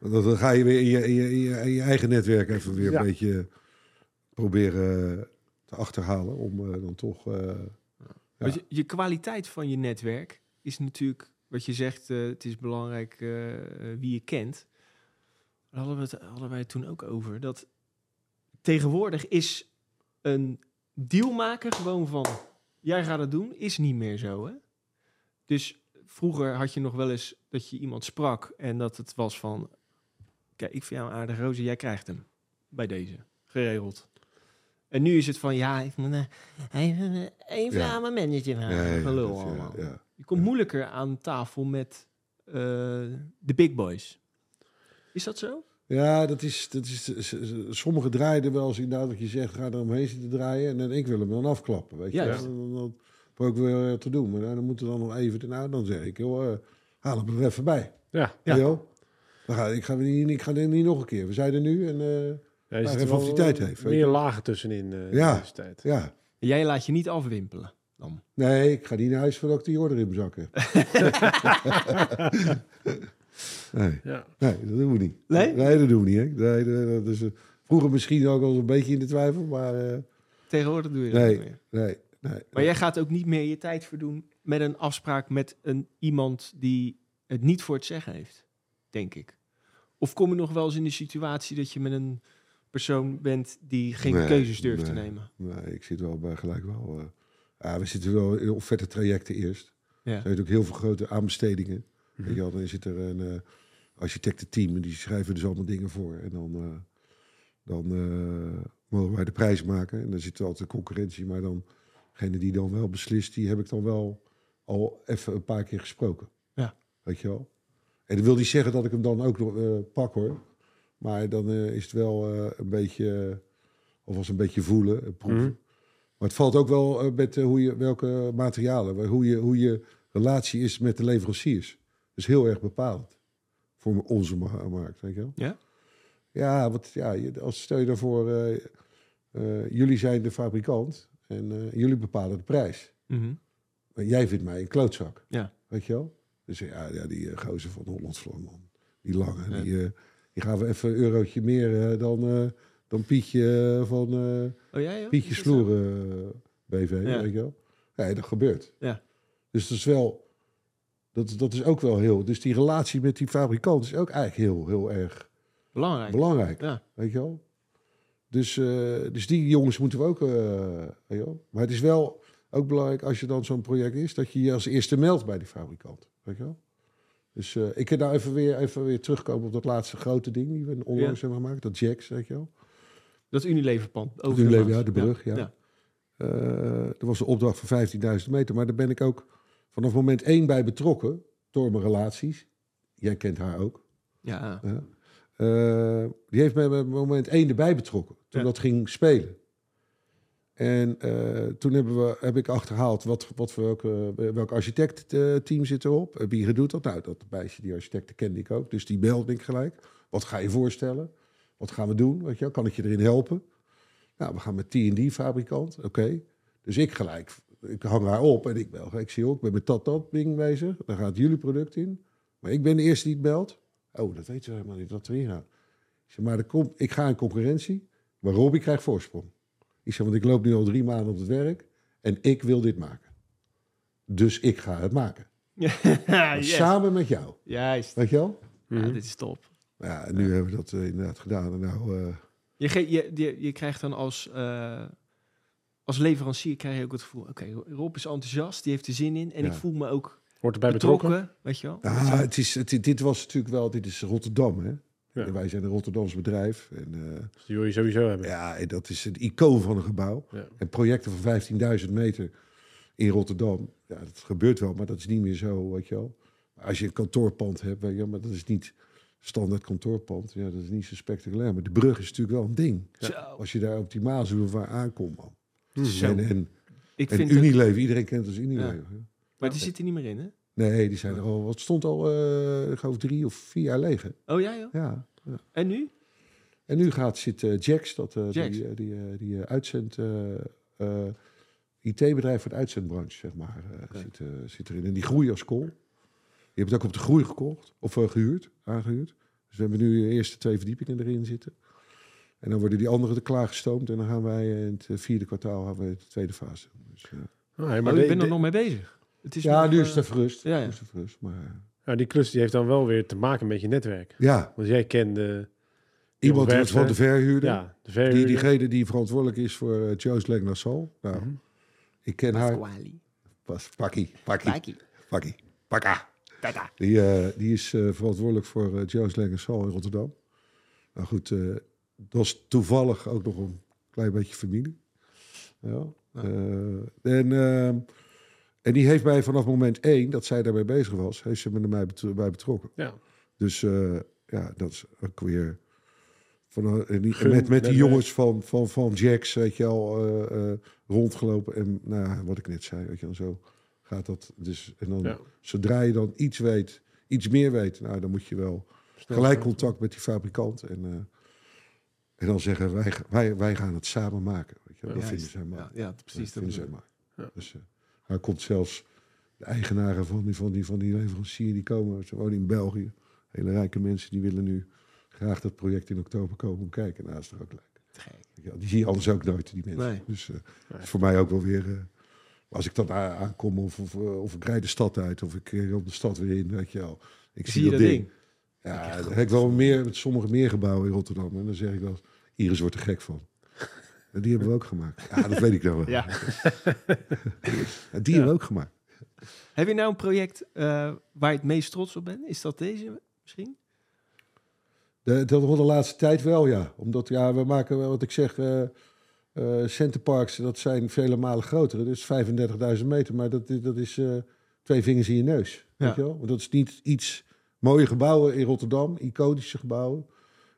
dan, ga je weer in je, in, je, in, je, in je eigen netwerk even weer een beetje proberen te achterhalen. Om eh, dan toch... Je, je kwaliteit van je netwerk is natuurlijk, wat je zegt, eh, het is belangrijk eh, eh, wie je kent. Daar hadden, we het, hadden wij het toen ook over. Dat tegenwoordig is een dealmaker gewoon van, jij gaat het doen, is niet meer zo. Hè? Dus vroeger had je nog wel eens dat je iemand sprak en dat het was van, kijk, ik vind jou een aardige roze, jij krijgt hem bij deze, geregeld. En nu is het van, ja, ik moet eh, even, even Ja. aan mijn manager vragen. ja, ja, Gelul dat, ja, allemaal. ja. Je komt moeilijker aan tafel met eh, de big boys. Is dat zo? Ja, dat is, dat is, sommigen draaien er wel eens inderdaad wat je zegt, ga er omheen zitten draaien en dan ik wil hem dan afklappen, weet je. Juist. Dan, dan, ik weer te doen, maar dan moeten we dan nog even, nou dan zeg ik, joh, eh, haal hem er even bij. Ja, Ja. Joh. Dan ga, ik, ga niet, ik ga er niet nog een keer. We zijn er nu en eh, ja je tijd heeft, Meer lagen tussenin eh Ja. deze tijd. ja. Jij laat je niet afwimpelen dan. Nee, ik ga niet naar huis voordat ik die order in mijn zak heb. nee. Ja. nee, dat doen we niet. Nee? Nee, dat doen we niet. Hè. Nee, dat is, eh, vroeger misschien ook al een beetje in de twijfel, maar eh, Tegenwoordig doe je dat nee, niet meer. nee, nee. Maar jij gaat ook niet meer je tijd verdoen met een afspraak met een, iemand die het niet voor het zeggen heeft, denk ik. Of kom je nog wel eens in de situatie dat je met een persoon bent die geen Nee, keuzes durft te nemen? Nee, ik zit wel bij gelijk wel. eh, we zitten wel op vette trajecten eerst. Ja. Er zijn ook heel veel grote aanbestedingen. Je wel, dan zit er een eh, architectenteam en die schrijven dus allemaal dingen voor. En dan, eh, dan mogen wij de prijs maken. En dan zit er altijd concurrentie. Maar dan, degene die dan wel beslist, die heb ik dan wel al even een paar keer gesproken. Ja. Weet je wel? En dat wil niet zeggen dat ik hem dan ook nog pak hoor. Maar dan eh, is het wel eh, een beetje, eh, alvast een beetje voelen, proeven. Mhm. Maar het valt ook wel met hoe je, welke materialen, hoe je, hoe je relatie is met de leveranciers. Dat is heel erg bepalend voor onze ma- markt, weet je wel? Ja? Ja, want ja, als stel je daarvoor, jullie zijn de fabrikant en jullie bepalen de prijs. Mhm. Maar jij vindt mij een klootzak. Ja. Weet je wel? Dus ja, ja die gozer van Hollands Vlam, man. Die lange, Ja. die, die gaan we even een eurotje meer eh, dan, eh, dan Pietje eh, van Oh ja? Pietje? Sloeren BV, Ja. weet je wel? Ja, dat gebeurt. Ja. Dus dat is wel, dat, dat is ook wel heel, dus die relatie met die fabrikant is ook eigenlijk heel, heel erg Belangrijk. belangrijk. Ja. Weet je wel? Dus, dus die jongens moeten we ook. weet je wel? Maar het is wel ook belangrijk als je dan zo'n project is, dat je je als eerste meldt bij die fabrikant. Weet je wel? Dus eh, ik kan nou even weer, even weer terugkomen op dat laatste grote ding die we onlangs hebben gemaakt. Dat Jacks, weet je wel. Dat Unileverpand. Over Unilever, ja, de brug, ja. Eh, dat was een opdracht van 15.000 meter. Maar daar ben ik ook vanaf moment één bij betrokken. Door mijn relaties. Jij kent haar ook. Ja. Ja. Eh, die heeft me bij moment één erbij betrokken. Toen Ja. dat ging spelen. En eh, toen hebben we, heb ik achterhaald wat, wat voor welke, welk architectteam zit erop. Wie doet dat? Nou, dat meisje, die architecten kende ik ook. Dus die belde ik gelijk. Wat ga je voorstellen? Wat gaan we doen? Weet je, kan ik je erin helpen? Nou, we gaan met T&D fabrikant. Oké. Dus ik gelijk, ik hang haar op en ik bel. Ik zie ook, ik ben met dat dat ding bezig. Daar gaat jullie product in. Maar ik ben de eerste die het belt. Oh, dat weten we helemaal niet, wat erin gaat. Ik zeg, maar komt, ik ga in concurrentie, maar Robbie krijgt voorsprong. Ik zeg, want ik loop nu al drie maanden op het werk en ik wil dit maken. Dus ik ga het maken. Yes. Samen met jou. Juist. Weet je wel? Ja, Mhm. dit is top. Ja, en nu hebben we dat eh, inderdaad gedaan. En nou, eh, Je, ge- je, je, je krijgt dan als, eh, als leverancier krijg je ook het gevoel... Oké, Rob is enthousiast, die heeft er zin in. En Ja. ik voel me ook Wordt erbij betrokken, betrokken. weet je wel? ja, het is, het, dit was natuurlijk wel, dit is Rotterdam, hè? Ja. En wij zijn een Rotterdams bedrijf. En Dus die wil je sowieso hebben. ja, en dat is een icoon van een gebouw. Ja. En projecten van 15.000 meter in Rotterdam, ja, dat gebeurt wel, maar dat is niet meer zo, weet je wel. Als je een kantoorpand hebt, weet je, wel, maar dat is niet standaard kantoorpand, ja, dat is niet zo spectaculair. Maar de brug is natuurlijk wel een ding. Zo. Als je daar op die Maasboulevard aankomt, man. Zo. En, en, Ik en vind het, Unilever, iedereen kent het als Unilever. maar die zit er niet meer in, hè? Nee, die zijn er al, wat stond al, eh ik geloof drie of vier jaar leeg. hè? Oh ja, joh. Ja. En nu? En nu gaat, zit eh, Jax, dat, eh, Jax. die, die, die uitzend, eh, eh, IT-bedrijf voor de uitzendbranche, zeg maar, eh, zit, eh, zit erin. En die groeien als kool. Je hebt het ook op de groei gekocht, of eh, gehuurd, aangehuurd. Dus we hebben nu de eerste twee verdiepingen erin zitten. En dan worden die anderen er klaargestoomd. En dan gaan wij in het vierde kwartaal gaan we de tweede fase doen. Dus, Ah, Maar, maar ik de- ben er de- nog mee bezig. Het is ja, nog, nu eh, is het even rust. ja, ja. Nu is het rust. Maar eh, ja, die klus die heeft dan wel weer te maken met je netwerk. ja, Want jij kende iemand werkt, van de verhuurder. ja, de Die, verhuurder. diegene die verantwoordelijk is voor uh, Joe's Leg Nassau. Nou, Mhm. ik ken haar. Pasquale. Pas, pakkie, pakkie, Pakkie. pakkie, pakka. Tata. Die, eh, die is eh, verantwoordelijk voor uh, Joe's Leg Nassau in Rotterdam. Nou goed, eh, dat was toevallig ook nog een klein beetje familie. Ja. Ja. Eh, en, ehm, en die heeft mij vanaf moment één, dat zij daarmee bezig was, heeft ze me er mij bet- bij betrokken. Ja. Dus eh, ja, dat is ook weer. Van, en die, Gun- met, met die netwerk. jongens van, van, van Jax, weet je al, eh, eh, rondgelopen. En nou, ja, wat ik net zei, weet je wel, zo gaat dat. Dus, en dan, Ja. zodra je dan iets weet, iets meer weet, nou, dan moet je wel gelijk contact met die fabrikant. En, eh, en dan zeggen wij, wij, wij gaan het samen maken. Weet je wel. Dat Juist. vinden zij mooi. Ja, ja, precies. dat vinden zij mooi. Ja. Dus, eh, hij komt zelfs de eigenaren van die, van die, van die leverancier, die komen, ze wonen in België. Hele rijke mensen, die willen nu graag dat project in oktober komen om kijken. Nou, is toch ook leuk. Ja, die zie je anders ook nooit, die mensen. Nee. Dus eh, Nee. is voor mij ook wel weer... eh, als ik dan aankom of, of, eh, of ik rijd de stad uit of ik op de stad weer in, weet je wel. Ik Zie dat ding? Ja, dan heb ik wel meer, met sommige meer gebouwen in Rotterdam. En dan zeg ik wel, Iris wordt er gek van. Die hebben we ook gemaakt. Ja, dat weet ik nou wel. Ja. Die hebben we ook gemaakt. Heb je nou een project eh, waar je het meest trots op bent? Is dat deze misschien? De, dat wordt de laatste tijd wel, ja. Omdat, ja, we maken, wat ik zeg, eh, centerparks, dat zijn vele malen groter. Dus 35.000 meter, maar dat, is- dat is twee vingers in je neus. Ja. Weet je wel? Want dat is niet iets... Mooie gebouwen in Rotterdam, iconische gebouwen.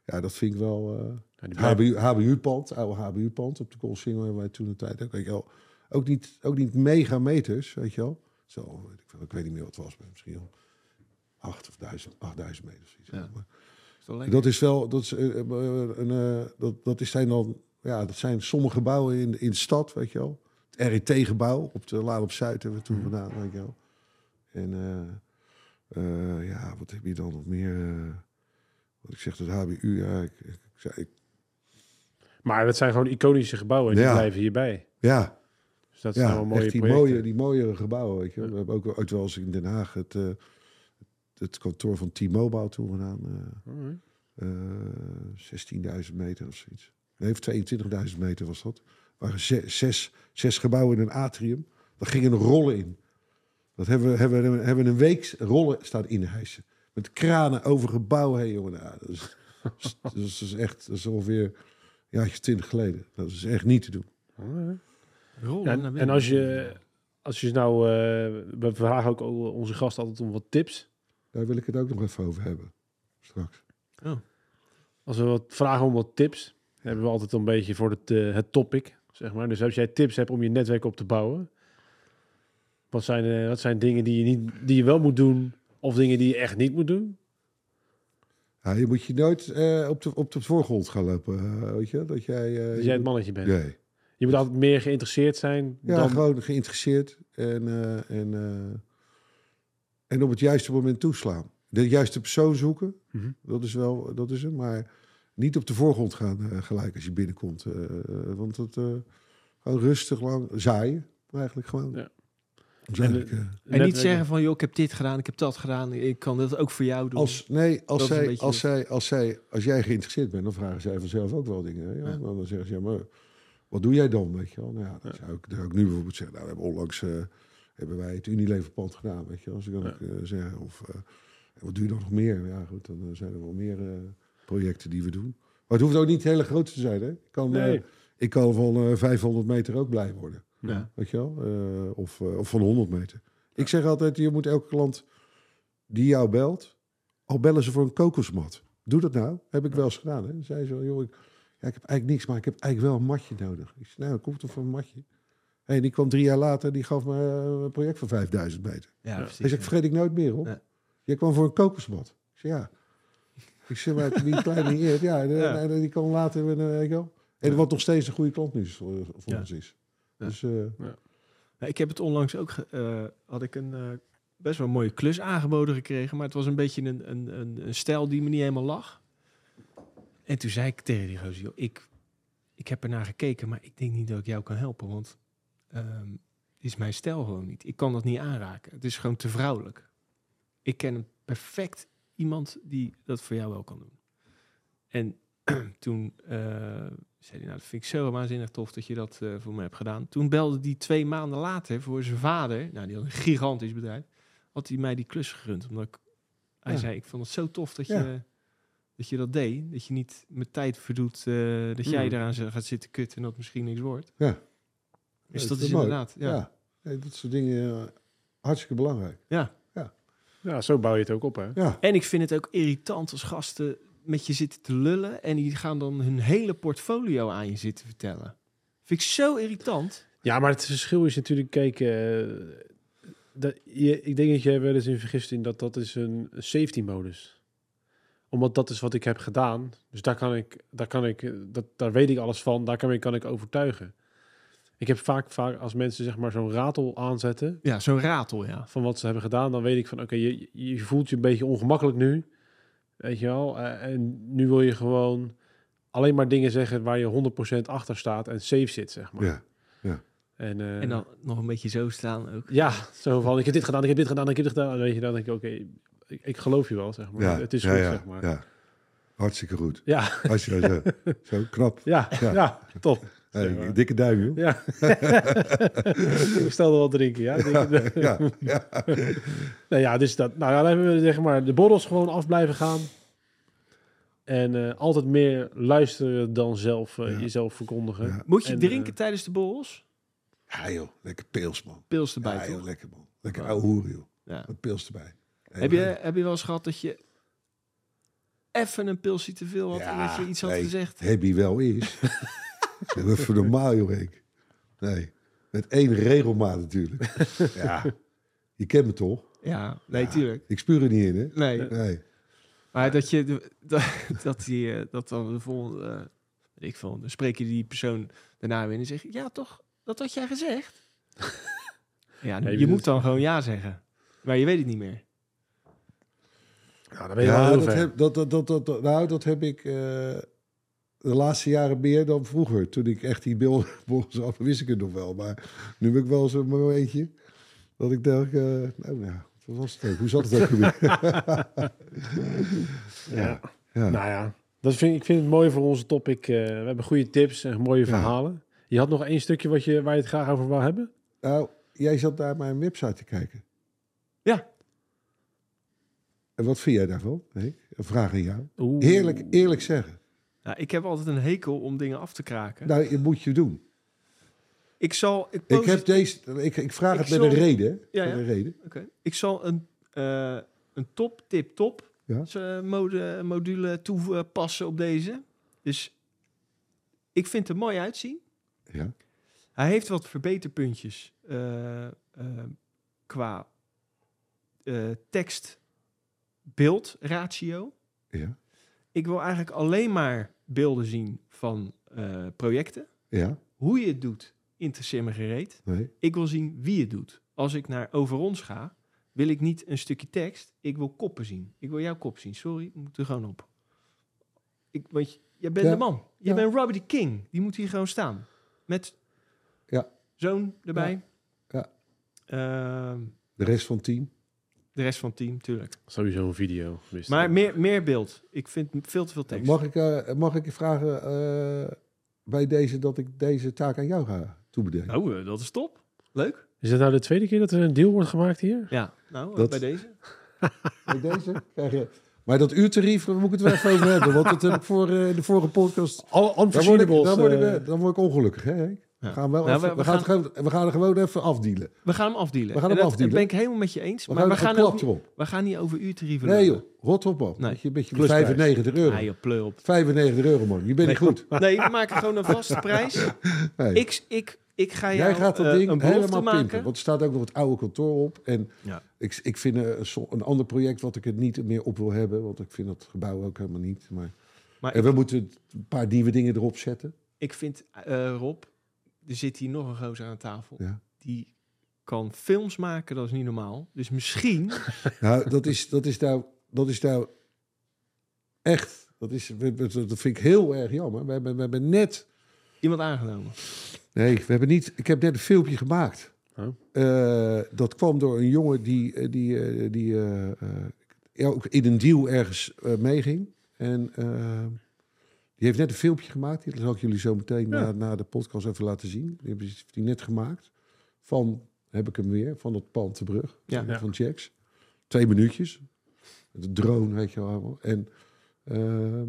Ja, dat vind ik wel... HBU, HBU-pand, oude HBU-pand op de Koolsingel hebben wij toen een tijd ook, weet je wel. Ook niet, ook niet mega meters, weet je wel. Zo, weet ik, weet niet meer wat het was, maar misschien wel 8 of 1000, 8000 meters. Ja. Is dat is wel, dat, is, eh, eh, een, eh, dat, dat is zijn dan, ja, dat zijn sommige gebouwen in, in de stad, weet je wel. Het RET-gebouw op de Laan op Zuid hebben we toen gedaan, weet je wel. En ja, wat heb je dan nog meer? wat ik zeg, dat HBU, ja, ik, ik, ik zei, ik- Maar dat zijn gewoon iconische gebouwen en die blijven hierbij. ja, Dus dat zijn Ja, wel mooie echt die projecten. mooie, die mooie gebouwen. Weet je. Ja. We hebben ook ooit wel eens in Den Haag het, eh, het kantoor van T-Mobile toen gedaan. eh, Alright. eh 16.000 meter of zoiets. Nee, of 22.000 meter was dat. Er waren zes, zes, zes gebouwen in een atrium. Daar gingen rollen in. Dat hebben we, hebben we, hebben we een week rollen staan inhijsen. Met kranen over gebouwen heen, jongen. Dat, is, dat, is, dat is echt, dat is ongeveer jaartje twintig geleden. Dat is echt niet te doen. En, en als je, als je nou, eh, we vragen ook onze gasten altijd om wat tips. Daar wil ik het ook nog even over hebben. Straks. Als we wat vragen om wat tips, hebben we altijd een beetje voor het, eh, het topic, zeg maar. Dus als jij tips hebt om je netwerk op te bouwen, wat zijn, eh, wat zijn dingen die je, niet, die je wel moet doen, of dingen die je echt niet moet doen? Ja, je moet je nooit eh, op, de, op de voorgrond gaan lopen, eh, weet je? Dat jij... eh, Dat jij het mannetje bent. Nee. Je moet altijd meer geïnteresseerd zijn Ja, dan... gewoon geïnteresseerd en, en, en op het juiste moment toeslaan. De juiste persoon zoeken, Mhm. dat is wel, dat is het. Maar niet op de voorgrond gaan gelijk als je binnenkomt. want eh, gewoon rustig lang zaaien, eigenlijk gewoon. Ja. Eigenlijk, eh, En niet zeggen van, joh, ik heb dit gedaan, ik heb dat gedaan. Ik kan dat ook voor jou doen. Als, nee, als, zij, beetje als, zij, als, zij, als jij geïnteresseerd bent, dan vragen zij vanzelf ook wel dingen. Ja? Ja. Dan zeggen ze, ja, maar wat doe jij dan? Weet je wel? Nou ja, dat zou ik, dat zou ik nu bijvoorbeeld zeggen. Nou, we hebben onlangs eh, hebben wij het Unileverpand gedaan, weet je wel. Als ik dan Ja. ook, eh, zeg, of eh, en wat doe je dan nog meer? Ja, goed, dan zijn er wel meer eh, projecten die we doen. Maar het hoeft ook niet hele groot te zijn, hè? Ik kan, eh, Nee. ik kan van eh, 500 meter ook blij worden. Ja. Weet je wel? Eh, of, eh, of van 100 meter. Ik zeg altijd, je moet elke klant die jou belt, al bellen ze voor een kokosmat. Doe dat nou. Heb ik wel eens gedaan. Hè? Dan zei ze, joh, ik, ja, ik heb eigenlijk niks, maar ik heb eigenlijk wel een matje nodig. Ik zei, nou, dan komt er voor een matje. En die kwam drie jaar later, die gaf me eh, een project van 5000 meter. ja, precies. Hij zegt, vergeet ik nooit meer op. Ja. Je kwam voor een kokosmat. Ik zei, ja. Ik zeg, maar die kleine eer, ja, die kan later, weer, eh, weet je wel. En wat nog steeds een goede klant nu is voor, ons is. Dus, eh, Ja, ik heb het onlangs ook, eh, had ik een eh, best wel een mooie klus aangeboden gekregen, maar het was een beetje een, een, een, een stijl die me niet helemaal lag. En toen zei ik tegen die gozer, joh, ik, ik heb ernaar gekeken, maar ik denk niet dat ik jou kan helpen, want ehm is mijn stijl gewoon niet. Ik kan dat niet aanraken. Het is gewoon te vrouwelijk. Ik ken perfect iemand die dat voor jou wel kan doen. En toen eh, zei hij, nou, dat vind ik zo waanzinnig tof dat je dat eh, voor me hebt gedaan. Toen belde die twee maanden later voor zijn vader, nou, die had een gigantisch bedrijf, had hij mij die klus gegund. Omdat ik, hij Ja. zei, ik vond het zo tof dat, Ja. je, dat je dat deed. Dat je niet met tijd verdoet eh, dat jij daaraan z- gaat zitten kutten en dat misschien niks wordt. Ja. Dus dat is mooi. inderdaad, ja. Dat soort dingen hartstikke belangrijk. ja. Ja, zo bouw je het ook op, hè? Ja, En ik vind het ook irritant als gasten met je zitten te lullen en die gaan dan hun hele portfolio aan je zitten vertellen. Vind ik zo irritant. Ja, maar het verschil is natuurlijk, kijk, eh, dat, je, ik denk dat je wel eens in vergist in dat dat is een safety modus. Omdat dat is wat ik heb gedaan. Dus daar kan ik, daar kan ik, eh, dat, daar weet ik alles van, daar kan ik, kan ik overtuigen. Ik heb vaak, vaak als mensen zeg maar zo'n ratel aanzetten Ja, zo'n ratel, ja. van wat ze hebben gedaan, dan weet ik van oké, je, je voelt je een beetje ongemakkelijk nu. Weet je wel? Eh, en nu wil je gewoon alleen maar dingen zeggen waar je 100% achter staat en safe zit, zeg maar. ja. En, eh, En dan nog een beetje zo staan ook. ja, zo van ik heb dit gedaan, ik heb dit gedaan, ik heb dit gedaan. Weet je, dan denk ik oké, ik, ik geloof je wel, zeg maar. ja. Het is ja, goed, ja, zeg maar. Ja. Hartstikke goed. Ja, Als je zo, zo knap. ja, ja, Ja. top. Hey, Zeg maar. dikke duim, joh. Ja. ik stelde wel drinken, ja. Ja, ja. Nou ja, dus dat, nou ja, dan hebben we zeg maar de borrels gewoon af blijven gaan. En eh, altijd meer luisteren dan zelf eh, Ja. jezelf verkondigen. Ja. Moet je En, drinken eh, tijdens de borrels? Ja, joh. Lekker pils, man. Pils erbij, Ja, joh, lekker, man. Lekker ouwe hoeren, joh. Ja. Met pils erbij. Heb, je, heb je wel eens gehad dat je even een pilsje te veel had en dat je iets had nee. gezegd? Heb je wel is. Dat is voor normaal, joh, Henk. Nee. Met één regelmaat natuurlijk. Ja. Je kent me toch? Ja, nee, Ja. tuurlijk. Ik spuur er niet in, hè? Nee, Nee. maar dat je dat, dat, die, eh, dat dan de volgende, eh, weet ik veel, dan spreek je die persoon daarna weer in en zeg je, ja toch, dat had jij gezegd? ja, Nee, je je moet dan gewoon ja zeggen, maar je weet het niet meer. Ja, dan ben je wel Ja, heel dat ver. heb, dat, dat, dat, dat, dat- nou, dat heb ik eh, de laatste jaren meer dan vroeger. Toen ik echt die volgens af wist ik het nog wel. Maar nu heb ik wel zo'n momentje dat ik dacht, eh, nou ja, wat was het ook? Hoe zat het ook weer? Ja. ja. Nou ja, dat vind, ik vind het mooi voor onze topic. eh, we hebben goede tips en mooie verhalen. Je had nog één stukje wat je, waar je het graag over wou hebben? Nou, jij zat naar mijn website te kijken. Ja. En wat vind jij daarvan? Henk? Een vraag aan jou. Oeh. Eerlijk, eerlijk zeggen. Nou, ik heb altijd een hekel om dingen af te kraken. Nou, je moet je doen. ik zal... Ik, Ik, heb deze, ik, ik vraag Ik het met zal- een reden. Ja, Met een reden. Oké. Ik zal een, eh, een top, tip, top Ja. eh, mode, module toepassen op deze. Dus ik vind het er mooi uitzien. Ja. Hij heeft wat verbeterpuntjes eh, qua tekst-beeld ratio. Ja. Ik wil eigenlijk alleen maar beelden zien van eh, projecten. Ja. Hoe je het doet, interesseert me gereed. Nee. Ik wil zien wie het doet. Als ik naar over ons ga, wil ik niet een stukje tekst. Ik wil koppen zien. Ik wil jouw kop zien. Sorry, moet er gewoon op. Ik, want je, jij bent Ja. de man. Je Ja. bent Robbie the King. Die moet hier gewoon staan. Met Ja. zoon erbij. Ja. Ehm, De rest van het team. De rest van het team, tuurlijk. Sowieso een video. wist Maar meer, meer beeld. Ik vind veel te veel tekst. Mag ik, eh, mag ik je vragen eh, bij deze dat ik deze taak aan jou ga toebedelen? Oh, eh, dat is top. Leuk. Is het nou de tweede keer dat er een deal wordt gemaakt hier? Ja, nou, Dat- bij deze. Bij deze krijg je... Maar dat uurtarief, daar moet ik het wel even over hebben. Want dat heb ik voor eh, de vorige podcast... All Dan word ik, dan word ik, dan word ik ongelukkig, hè? Henk? We Ja. gaan, wel Nou, even- we- we, we gaan gaan- het we gaan er gewoon even afdealen. We gaan hem afdealen. We gaan hem dat- afdealen. Ben ik helemaal met je eens. We maar gaan we gaan, ook, we gaan niet over uurtarieven Nee joh, rot op man. Nee. Weet je, een beetje Plusprijs. 95 euro. Nee, joh, pleur op. 95 euro man, je bent niet goed. Nee, we maken gewoon een vaste prijs. Nee. Ik, ik, ik ga jou Jij gaat dat eh, ding helemaal maken. pimpen. Want er staat ook nog het oude kantoor op. En Ja. ik, ik vind eh, een ander project wat ik het niet meer op wil hebben. Want ik vind dat gebouw ook helemaal niet. Maar, Maar en we moeten een paar nieuwe dingen erop zetten. Ik vind, eh, Rob, er zit hier nog een gozer aan tafel. Ja. Die kan films maken, dat is niet normaal. Dus misschien... Nou, dat is, dat is nou, dat is nou echt. Dat, is, dat vind ik heel erg jammer. We hebben, we hebben net. iemand aangenomen. Nee, we hebben niet. Ik heb net een filmpje gemaakt. Eh, dat kwam door een jongen die, eh, die, eh, die eh, eh, ja, ook in een deal ergens eh, meeging. En die heeft net een filmpje gemaakt. Die zal ik jullie zo meteen Ja. na, na de podcast even laten zien. Die hebben die net gemaakt. Van, heb ik hem weer, van het pand de brug. Ja. van, Ja. van Jacks. Twee minuutjes. Met een drone, weet je wel. En ehm,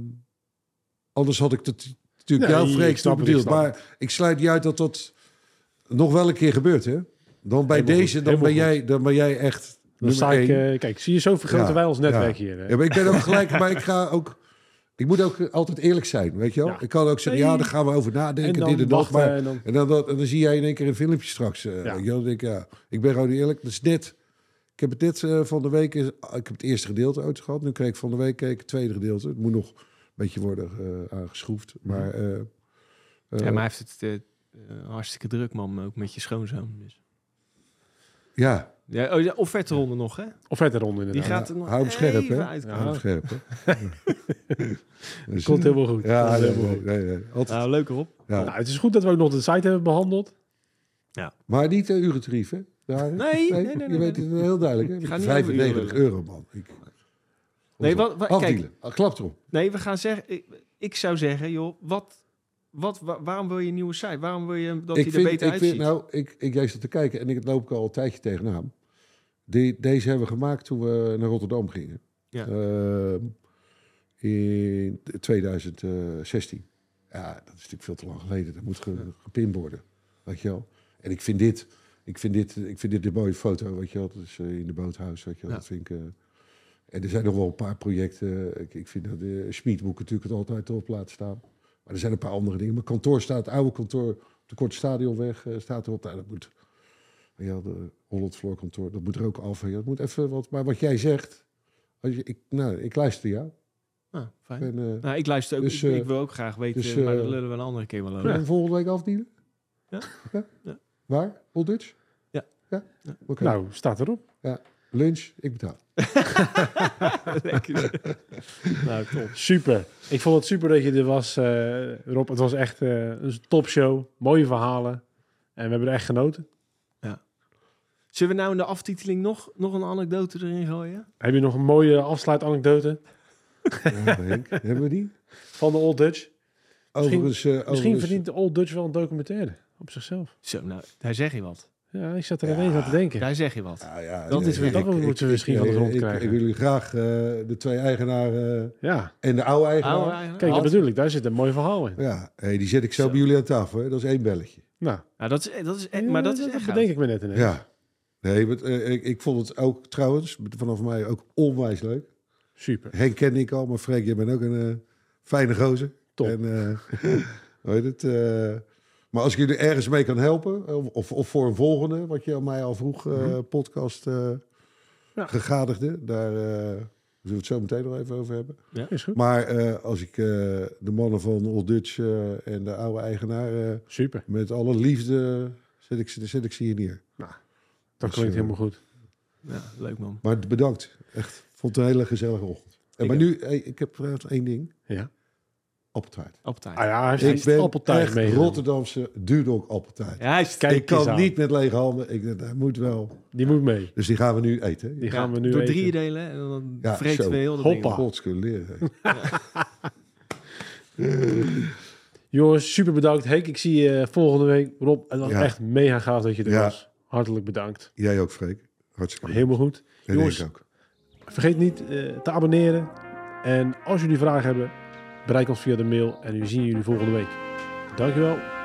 anders had ik het natuurlijk jouw toebedeeld. ik snap Maar ik sluit niet uit dat dat nog wel een keer gebeurt, hè? Dan bij Helemaal deze, dan ben, jij, dan ben jij echt Dan sta ik, eh, kijk, zie je, zo vergroten Ja, wij ons netwerk ja. hier. Hè? Ja, maar ik ben ook gelijk, maar ik ga ook... Ik moet ook altijd eerlijk zijn, weet je wel? Ja. Ik kan ook zeggen, ja, daar gaan we over en nadenken, dan dit en dat. Maar, en dan... en, dan, en dan zie jij in één keer een filmpje straks. eh, Ja. weet je wel? Dan denk ik, ja, ik ben gewoon eerlijk. Dat is net... Ik heb het net eh, van de week... eh, Ik heb het eerste gedeelte uit gehad. Nu kreeg ik van de week kreeg ik het tweede gedeelte. Het moet nog een beetje worden eh, aangeschroefd. Maar... eh, eh, ja, maar hij heeft het eh, eh, hartstikke druk, man. Ook met je schoonzoon. Dus. Ja, Ja, oh, offerte-ronde nog, hè? Offerte-ronde Die inderdaad. gaat er nog hou hem scherp, even hè? uitkomen. Ja. Hou hem scherp, hè? Dus- Komt helemaal goed. Ja, helemaal nee, goed. nee, nee. Altijd, Nou, leuk erop. ja. Nou, het is goed dat we ook nog de site hebben behandeld. Maar niet de urentarief, hè? Daar, Nee, nee, nee, nee, Je weet het heel duidelijk, hè? Ik ga niet over 95 uren euro, man. Ik, Nee, wat, wat- kijk. Ah, Klap erop. nee, we gaan zeggen... Ik, ik zou zeggen, joh, wat wat, wa- waarom wil je een nieuwe site? Waarom wil je dat ik hij er vind, beter ik uitziet? vind, nou, ik, ik zat te kijken en ik loop ik al een tijdje tegenaan. Die, deze hebben we gemaakt toen we naar Rotterdam gingen. Ja. Ehm, in 2016. Ja, dat is natuurlijk veel te lang geleden. Dat moet ge, gepin worden. Weet je wel. En ik vind dit, ik vind dit, ik vind dit een mooie foto. Weet je wel. Dat is eh, in de boothuis. Weet je wel. Ja. Dat vind ik... eh, en er zijn nog wel een paar projecten. Ik, ik vind dat de Schmid moet ik natuurlijk het altijd erop laten staan. Maar er zijn een paar andere dingen. Mijn kantoor staat, het oude kantoor op de Korte Stadionweg eh, staat erop. Nou, dat moet, ja, de Holland Floor kantoor, dat moet er ook af. Ja, dat moet even wat, maar wat jij zegt, als je, ik, nou, ik luister jou. Ah, fijn. En, eh Nou, ik luister ook. Dus, ik, eh, ik wil ook graag weten, dus, maar dat lullen we een andere keer wel over. Hem volgende week afdienen? Ja. Ja. Waar? Old Dutch? Ja. Ja? Ja. Oké. Nou, staat erop. Lunch, ik betaal. Nou, top. Super. Ik vond het super dat je er was, eh, Rob. Het was echt eh, een topshow. Mooie verhalen. En we hebben er echt genoten. Zullen we nou in de aftiteling nog, nog een anekdote erin gooien? Heb je nog een mooie afsluitanekdote Ja, Henk, hebben we die? van de Old Dutch? Overigens, eh, Misschien overigens- verdient de Old Dutch wel een documentaire op zichzelf. Zo, nou, daar zeg je wat. Ja, ik zat er Ja. ineens aan te denken. Daar zeg je wat. Ja, ja, Dat is weer- dat moeten we misschien wel eens ik- rondkrijgen. Ik, wil jullie graag eh, de twee eigenaren Ja, en de oude eigenaar. Oude eigenaar. kijk, dat Had. bedoel ik. Daar zit een mooi verhaal in. Ja, hey, die zet ik zo, Zo. bij jullie aan tafel. Hè. Dat is één belletje. Nou, Nou, dat is, dat is, maar dat is echt dat bedenk ik me net ineens. Ja. Nee, want, eh, ik, ik vond het ook trouwens, vanaf mij ook onwijs leuk. Super. Henk kende ik al, maar Freek, je bent ook een eh, fijne gozer. Top. En, eh, hoe heet het? Maar als ik jullie ergens mee kan helpen, of, of, voor een volgende, wat je aan mij al vroeg, eh, podcast eh Mhm. Ja. gegadigde, daar eh, zullen we het zo meteen nog even over hebben. Is goed. Maar eh, als ik eh, de mannen van Old Dutch eh, en de oude eigenaar eh, Super. met alle liefde zet ik, ze- zet ik ze hier neer. Dat Dus, klinkt helemaal goed. Ja, leuk man. Maar bedankt. Echt. Vond het een hele gezellige ochtend. En Ik maar nu, hey, ik heb trouwens één ding. Ja. Appeltaart. Appeltaart. Ah ja, hij Ik heeft ben appeltaart echt mee. Rotterdamse dudok appeltaart. Ja, hij is Kijk ik kan aan. niet met lege handen. Ik, dat moet wel. Die moet mee. Dus die gaan we nu eten. Die gaan we nu door eten. drie delen en dan Ja, we heel de Hoppa. Gods kunnen leren. Jongens, super bedankt. Henk, ik zie je volgende week. Rob, het was Ja. echt mega gaaf dat je er Ja. was. Hartelijk bedankt. Jij ook, Freek. Hartstikke Helemaal goed. En Jongens, ik ook. Vergeet niet eh, te abonneren. En als jullie vragen hebben, bereik ons via de mail. En we zien jullie volgende week. Dankjewel.